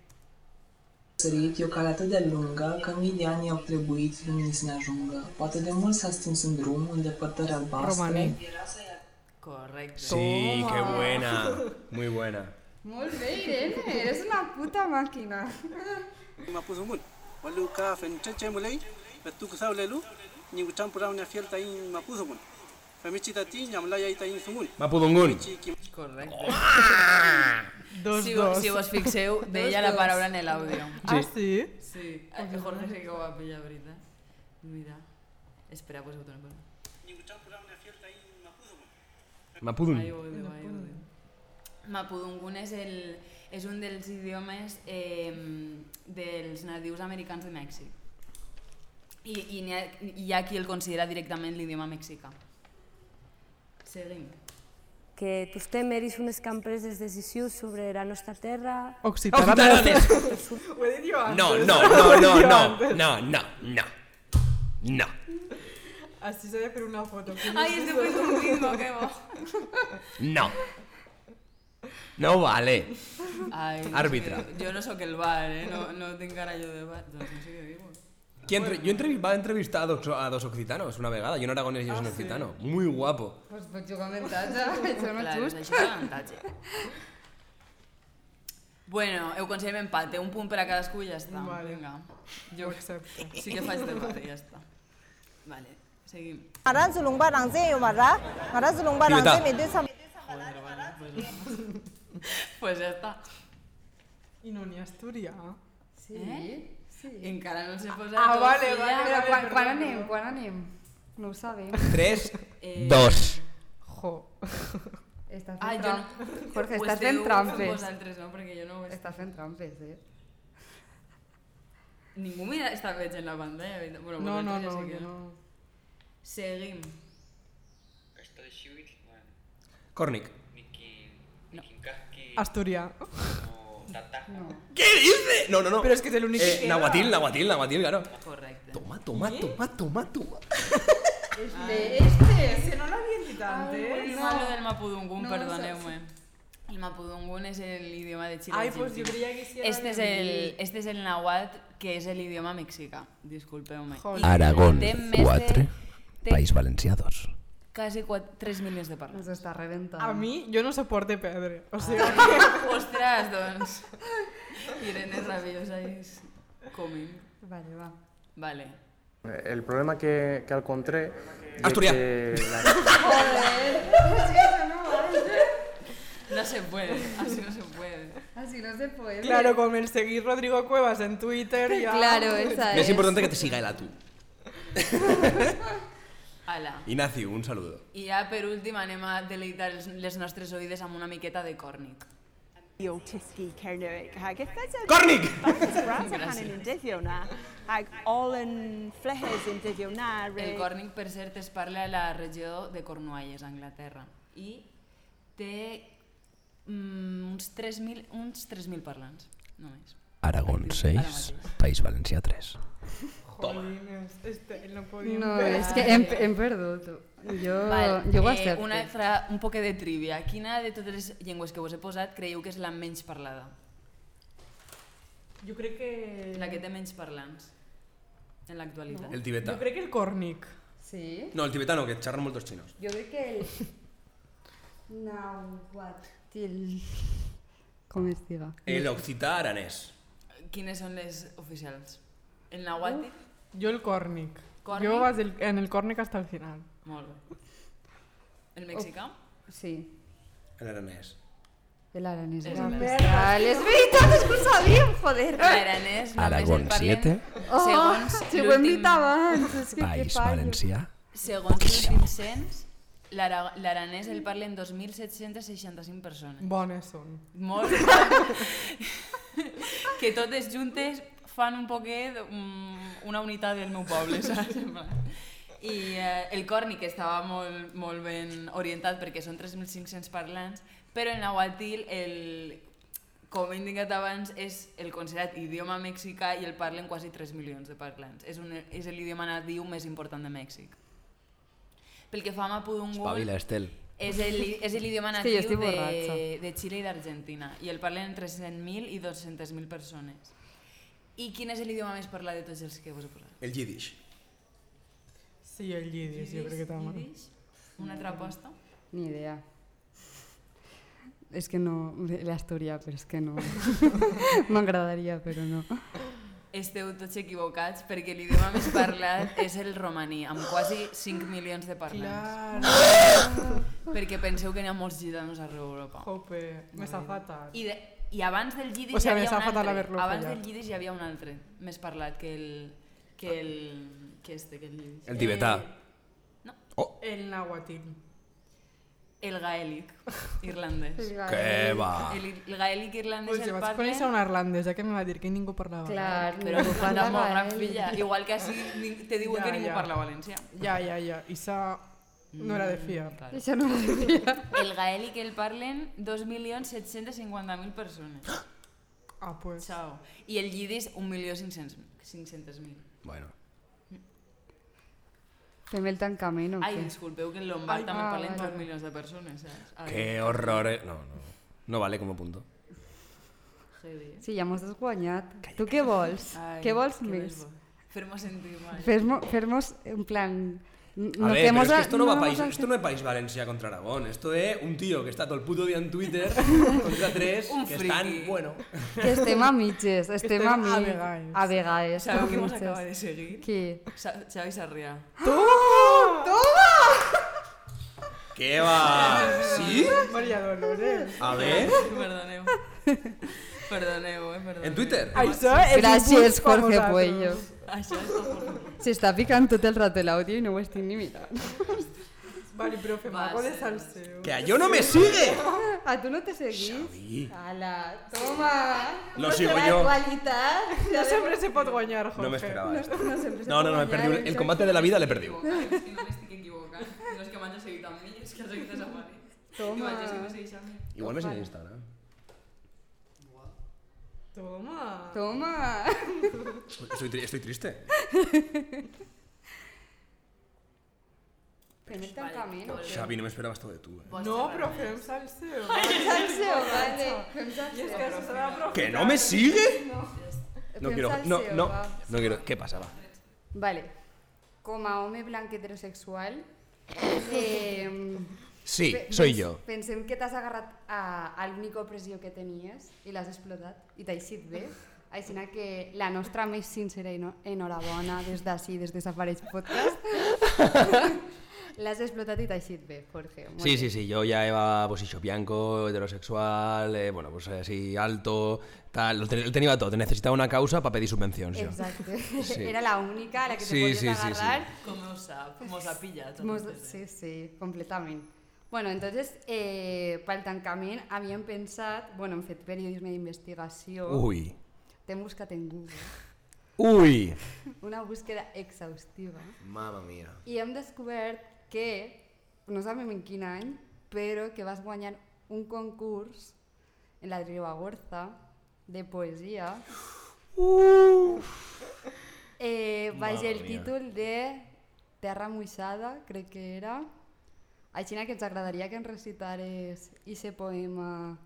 sărit e o cale atât de lungă că mii de ani au trebuit lumii să ne ajungă. Poate de mult s-a stins în drum, în depărtări albastre. Romaní. Correcto. Sí, qué buena. Muy buena. Muy bien, Irene. Eres una puta máquina. M-a pus un bun. Mă lu ca fenice ce mulei, pe tu cu sau lelu, ni cu ceam pura unea fierta in m-a pus un bun. Mapudungun. Correcte. Dos, si, dos. si vos fixeu, deia la dos. paraula en l'àudio. Ah, sí? Sí. Eh, Jorge sí que ho va pillar, veritat. Mira. Espera, pues ho torno a posar. ni ku campura una fiel tai mapuzungun Mapudun. Ahí ho diu, ahí ho diu. Mapudungun és, el, és un dels idiomes eh, dels nadius americans de Mèxic. I, i, ha, hi ha qui el considera directament l'idioma mexicà. Seguim. que vostè mereix unes campreses decisius sobre la nostra terra. Occitana. Occitanes. Ho he dit jo antes. No, no, no, no, no, no, no, no. No. Així s'ha de fer una foto. Ai, estic fent un ritmo, bo. No. No vale. Ai, Àrbitre. Jo no sóc el bar, eh? No, no tinc cara jo de bar. Doncs no sé què dir Entre... Jo entrevi... va entrevistar a dos, a dos occitanos una vegada, jo en aragonès i Ah, occitano. Muy guapo. Pues pots jugar amb avantatge, això no és Claro, just. això és avantatge. Bueno, ho considerem empat, un punt per a cadascú i ja està. Vale. Vinga. Jo Ho accepto. sí que faig debat i ja està. Vale, seguim. zulung barang yo zulung barang me pues, pues ja està. I no n'hi ha asturià. Sí, Eh? Sí. Encara no s'he posat Ah, vale, vale, ja. Però quan, quan anem? Quan anem? No ho sabem. 3, Eh, 2. Jo. Estàs Ah, fent jo no... trampes. Jorge, Ho estàs esteu fent trampes. vosaltres, no? Perquè jo no ho he... Estàs fent trampes, eh? Ningú mira està veig en la pantalla. veritat. Bueno, No, no, vosaltres ja no, sé que no. Seguim. Còrnic. Asturià. ¿Qué dice? No, no, no. Però és que és l'únic Eh, que. Nahuatil, Nahuatil, Nahuatil, claro. Correcte. Toma, toma, toma, toma, toma. Este, este, que no l'havien dit antes. No, lo del Mapudungun, No, perdoneu-me. El Mapudungun és el idioma de. Ai, Argentina. pues jo creia que sí era este és de- el, este és el Nahuatl, que és el idioma mexicà. Disculpeu-me. Aragón té més de- 4, té País Valencià 2. Quasi 4, 3 milions de parlants. Ens està rebentant. A mi, jo no soporte perdre. O sigui, [LAUGHS] Ostres, doncs. Irene Rabiosa és coming. Vale, va. Vale. El problema que, que encontré... Asturià. que. [LAUGHS] No se puede, así no se puede. Así no se puede. claro, con el seguir Rodrigo Cuevas en Twitter ya... Claro, esa Es es. importante que te siga él a tú. Ala. Ignacio, un saludo. I ja per últim anem a deleitar els- les nostres oïdes amb una miqueta de còrnic.Iotiski Kernuik. Hag if there's a Cornic! Grant Hanan in Diviona. Hag all in Flehes in Diviona. El còrnic, per cert, es parla a la regió de Cornualles, Anglaterra. I té mm, uns 3.000 uns 3.000 parlants, només. Aragón Ara 6, mateix. País Valencià 3. Jolines, este, no podíem No, és que hem, hem perdut. Jo, Val, jo ho eh, accepto. una altra, un poc de trivia. Quina de totes les llengües que vos he posat creieu que és la menys parlada? Jo crec que... La que té menys parlants en l'actualitat. El tibetà. Jo crec que el còrnic. Sí? No, el tibetano, que xerran moltos chinos. Jo crec que el... Nahuatil... Com es diga? El occità aranès. Quines són les oficials? El Nahuatl? Jo el còrnic. Còrnic? Jo vas el, en el còrnic hasta el final. Molt bé. El mexicà? Sí. L'aranès. L'aranès És era el ancestral. És veritat, és que ho sabíem, joder. L'aranès només Aragón el parlen 7, Oh, segons si ho hem dit abans. És que País fallo. Valencià. Segons l'últim cens, l'ara- l'aranès el parlen 2.765 persones. Bones són. Molt. [LAUGHS] que totes juntes fan un poquet um, una unitat del meu poble, [LAUGHS] saps? En. I eh, el còrnic estava molt, molt ben orientat perquè són 3.500 parlants, però el nahuatl, el, com he indicat abans, és el considerat idioma mexicà i el parlen quasi 3 milions de parlants. És, un, és l'idioma nadiu més important de Mèxic. Pel que fa a Mapudungun, Espavila, Estel. És el- és l'idioma natiu estic de, de Xile i d'Argentina i el parlen entre 100.000 i 200.000 persones. I quin és l'idioma més parlat de tots els que vos he posat? El yiddish. Sí, el llidis, jo crec que també. Yiddish? Una altra aposta? Ni idea. És que no... L'Astúria, però és que no... [LAUGHS] M'agradaria, però no. Esteu tots equivocats perquè l'idioma més parlat és el romaní, amb quasi 5 milions de parlants. Clar. perquè penseu que n'hi ha molts gitanos arreu d'Europa. Jope, me s'ha fatal. I, de, I abans del yiddish O sea, hi me havia un fatal altre. Abans del yiddish hi havia un altre, més parlat que el... que el... que este, que el yiddish. El tibetà. El nahuatil. El gaèlic irlandès. El gaèlic. Què va? El, el gaèlic irlandès Pues jo el vaig conèixer parlen... una irlandesa que me va dir que ningú parlava. Clar, Però parla la molt gran filla. Igual que així te diuen Ja, que ningú ja. parla valencià. Ja, ja, ja. I sa... No era de fiar. claro. Això no era de fiar. El gaèlic el parlen 2.750.000 persones. Ah, pues. Chao. I el llidis 1.500.000. Bueno. Fem el tancament o Ai, què? disculpeu que en Lombard Ai, també ah, parlen vale. 2 milions de persones, saps? Ai, Qué horror. eh. No, no. No vale como punto. heavy. Sí, ja mos has guanyat. Tu què vols? Ai, què vols què més? Fer-me sentir mal. Fer-nos, fer-nos en plan... A ver, pero es que esto no, va país, esto no es País Valencia contra Aragón, esto es un tío que está todo el puto día en Twitter [LAUGHS] contra tres Un que friki. están, bueno. Que estem a mitges, estem Estem a a mitges. vegades. A vegades. Sabeu a qui mos acaba de seguir? Qui? Xavi Sarrià. Toma! Toma! [LAUGHS] ¿Qué va? ¿Sí? María Dolores. A ver. Perdoneu. Perdoneu, eh, perdoneu. ¿En Twitter? Això és Gràcies, Jorge. Puello. Això és com... S'està picant tot el rato l'àudio i no ho estic ni mirant. Vale, però fem Va, algo de sí. salseo. ¡Que a yo no me sigue! A tu no te seguís? Xavi. Ala, toma. Lo sigo La yo. qualitat. No sempre se pot guanyar, Jorge. No me esperaba esto. No, sempre se No, no, pot no, he guanyar, perdido. El combate de la vida le he perdido. És que no m'estic equivocant. No és que m'hagi seguit amb mi, és que ha seguit desapareix. Toma. Igual és que me segueix a mi. Igual me sigue en Instagram. Toma. Toma. [LAUGHS] Estoy, tri- estoy triste. Fem el tancament o què? Xavi, no me esperaba esto de tú. eh. No, però fem salseo. [LAUGHS] Salseo, vale. Fem I és salseo. que això s'ha d'aprofitar. ¿Que no me sigue? No. No Fem quiero. salseo, No, no. va. No quiero. ¿Qué pasa? Va. Vale. Com a home blanc heterosexual, [LAUGHS] eh, Sí, pe- soy yo. Pensem que t'has agarrat a, a l'única opressió que tenies i l'has explotat i t'ha eixit bé. [LAUGHS] Així que la nostra més sincera enhorabona des d'ací, des de Safareix Podcast. [LAUGHS] l'has explotat i t'ha eixit bé, Jorge. Sí, sí, sí, yo ya iba pues hijo bianco, heterosexual, eh, bueno, pues así alto, tal, lo, te- lo tenía todo, necesitaba una causa para pedir subvenciones. yo. Exacte. [LAUGHS] Sí. Era la única a la que Sí, te podies sí, sí, sí. agarrar. Com ho sap? Mos ha pillat. Mos- sí, sí, completament. Bueno, entonces, eh, pel tancament havíem pensat, bueno, hem fet periodisme d'investigació, Uy, t'hem buscat en Google, uy, una búsqueda exhaustiva, mamma mía. i hem descobert que, no sabem en quin any, però que vas guanyar un concurs en la Ribagorza de poesia, eh, baix Mamma el mia. títol de Terra Moixada, crec que era. Així que ens agradaria que ens recitares ese poema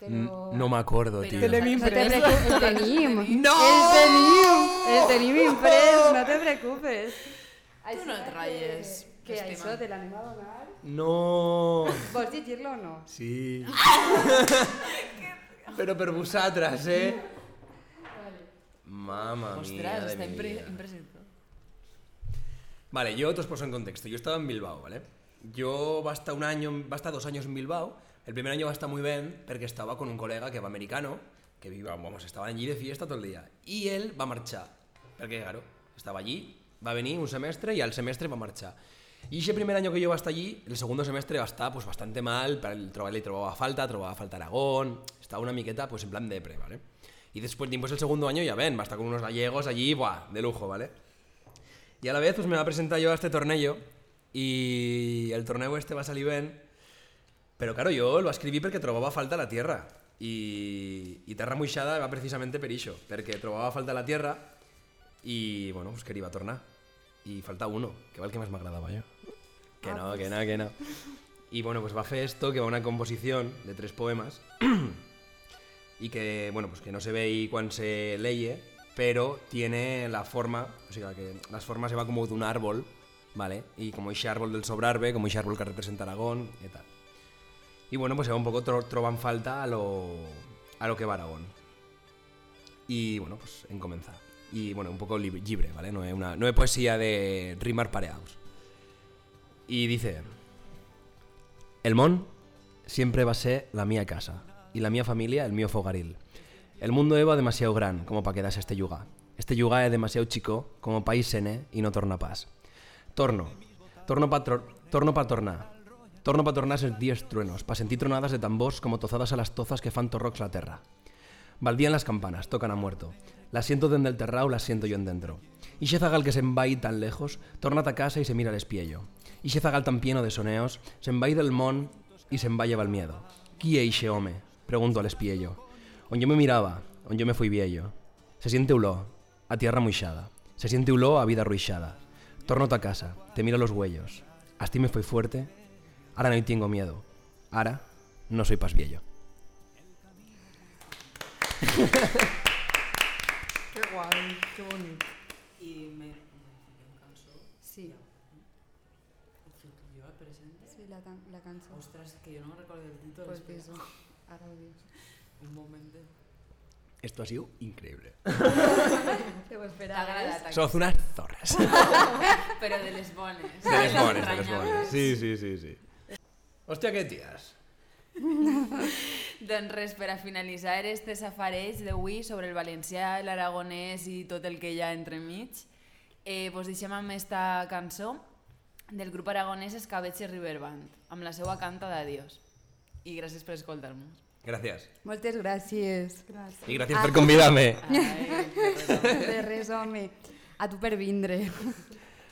però... No me acuerdo, tío. Te l'hem No te imprès. el tenim. [LAUGHS] ¡No! El tenim, el tenim imprès, no te preocupes. Tu no et que- ratlles, Que, això te l'anem a donar. No. Vols llegir-lo o no? Sí. [LAUGHS] Pero per vosaltres, eh? Mamma mía Ostres, de està mi vida. impressionant. Vale, yo te os poso en contexto. Yo estaba en Bilbao, ¿vale? Yo va estar un año, va dos años en Bilbao. El primer año va estar muy bien porque estaba con un colega que va americano, que viva, vamos, estaba allí de fiesta todo el día. Y él va a marchar. Porque, claro, estaba allí, va a venir un semestre y al semestre va a marchar. Y ese primer año que yo va estar allí, el segundo semestre va estar pues bastante mal, para el trobar le trobaba falta, trobaba falta Aragón, estaba una miqueta pues en plan depre, ¿vale? Y después, pues el segundo año ya ven, va a estar con unos gallegos allí, buah, de lujo, ¿vale? Y a la vez pues me va a presentar yo a este torneo y el torneo este va a salir bien, pero claro, yo lo escribí porque trobaba falta la tierra y, y Terra Moixada va precisamente per això, perquè trobava falta la tierra i, bueno, pues quería tornar. Y falta uno, que va el que más me agradaba yo. Que no, que no, que no. Y bueno, pues va a hacer esto, que va una composición de tres poemas [CLEARS THROAT] y que, bueno, pues que no se ve ahí cuando se leye, pero tiene la forma, o sea, que las formas se va como de un árbol, ¿vale? Y como ese árbol del sobrarbe, como ese árbol que representa Aragón y tal. Y bueno, pues se va un poco tro troban falta a lo, a lo que va Aragón. Y bueno, pues en comenzar. Y bueno, un poco lib- libre, ¿vale? No es, una, no es poesía de rimar pareados. Y dice... El món siempre va a ser la mía casa y la mía familia el mío fogaril. El mundo Eva demasiado gran como para quedarse este yuga. Este yuga es demasiado chico como país sene y no torna pas. Torno. Torno pa, tro- torno pa tornar. Torno pa tornar dies truenos, pa sentir tronadas de tambors como tozadas a las tozas que fan torrocs la terra. Baldían las campanas, tocan a muerto. Las siento dende el terrao, las siento yo en dentro. Ixe zagal que se'n vai tan lejos, tornat a casa y se mira al espiello. Ixe zagal tan lleno de soneos, se'n vai del món y se'n va llevar el miedo. Qui é ixe home? Pregunto al espiello. On yo me miraba, on yo me fui viejo. Se siente olor, a tierra moixada. Se siente olor a vida ruixada. Torno a casa, te miro los huellos. Asti me fue fuerte, ahora no tengo miedo. Ahora no soy pas viejo. [LAUGHS] Que guai, que bonic. I me, me cançó. Sí. Jo presente. Sí, la, la cançó. Ostres, que jo no recordo el títol. Pues eso, ara ho dius. Un moment. Esto ha sido increíble. [LAUGHS] Te ho esperaves? agradat aquest? Sos unas zorras. [LAUGHS] Però de les bones. De les bones, de les bones. Sí, sí, sí, sí. Hòstia, què ties? [LAUGHS] Doncs res, per a finalitzar este safareig d'avui sobre el valencià, l'aragonès i tot el que hi ha entremig, eh, vos deixem amb esta cançó del grup aragonès Escabetxe River Band, amb la seva canta d'adiós. I gràcies per escoltar-nos. Gràcies. Moltes gràcies. Gràcies. I gràcies per convidar-me. [LAUGHS] De res, home. A tu per vindre.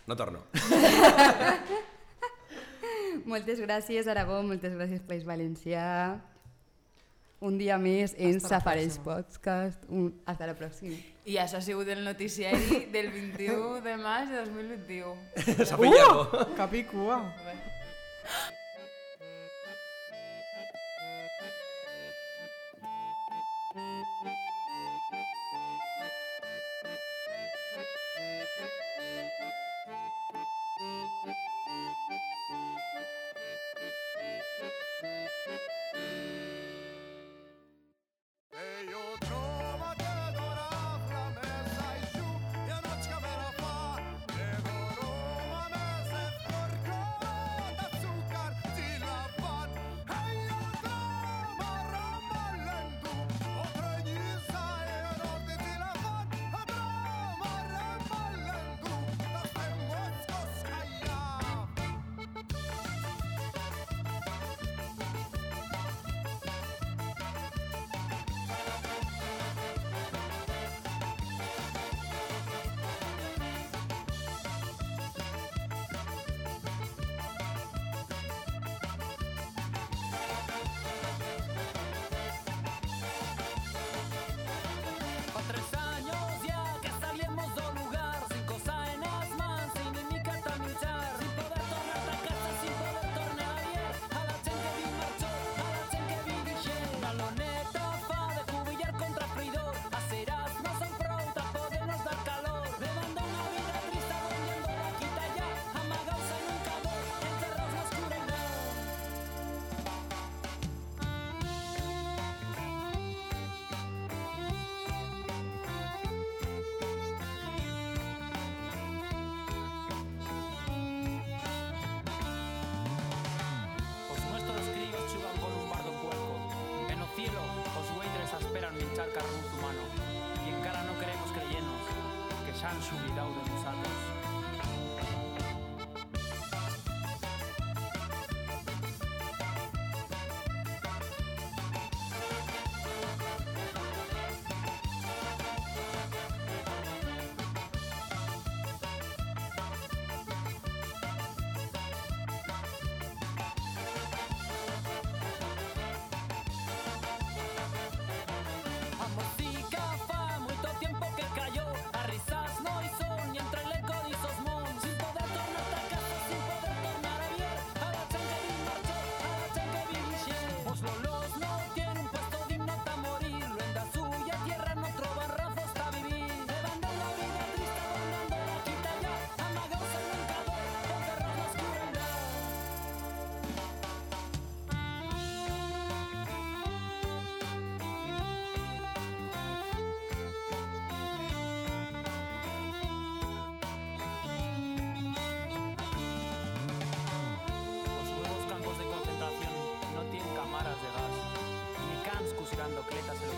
No torno. [LAUGHS] moltes gràcies, Aragó, moltes gràcies, País Valencià. Un dia més en pròxima. Podcast. Un... Hasta la pròxima. I això ha sigut el noticiari del 21 de maig de 2021. [LAUGHS] S'ha llargo. Uh! Cap 唱出你到的。buscando cletas en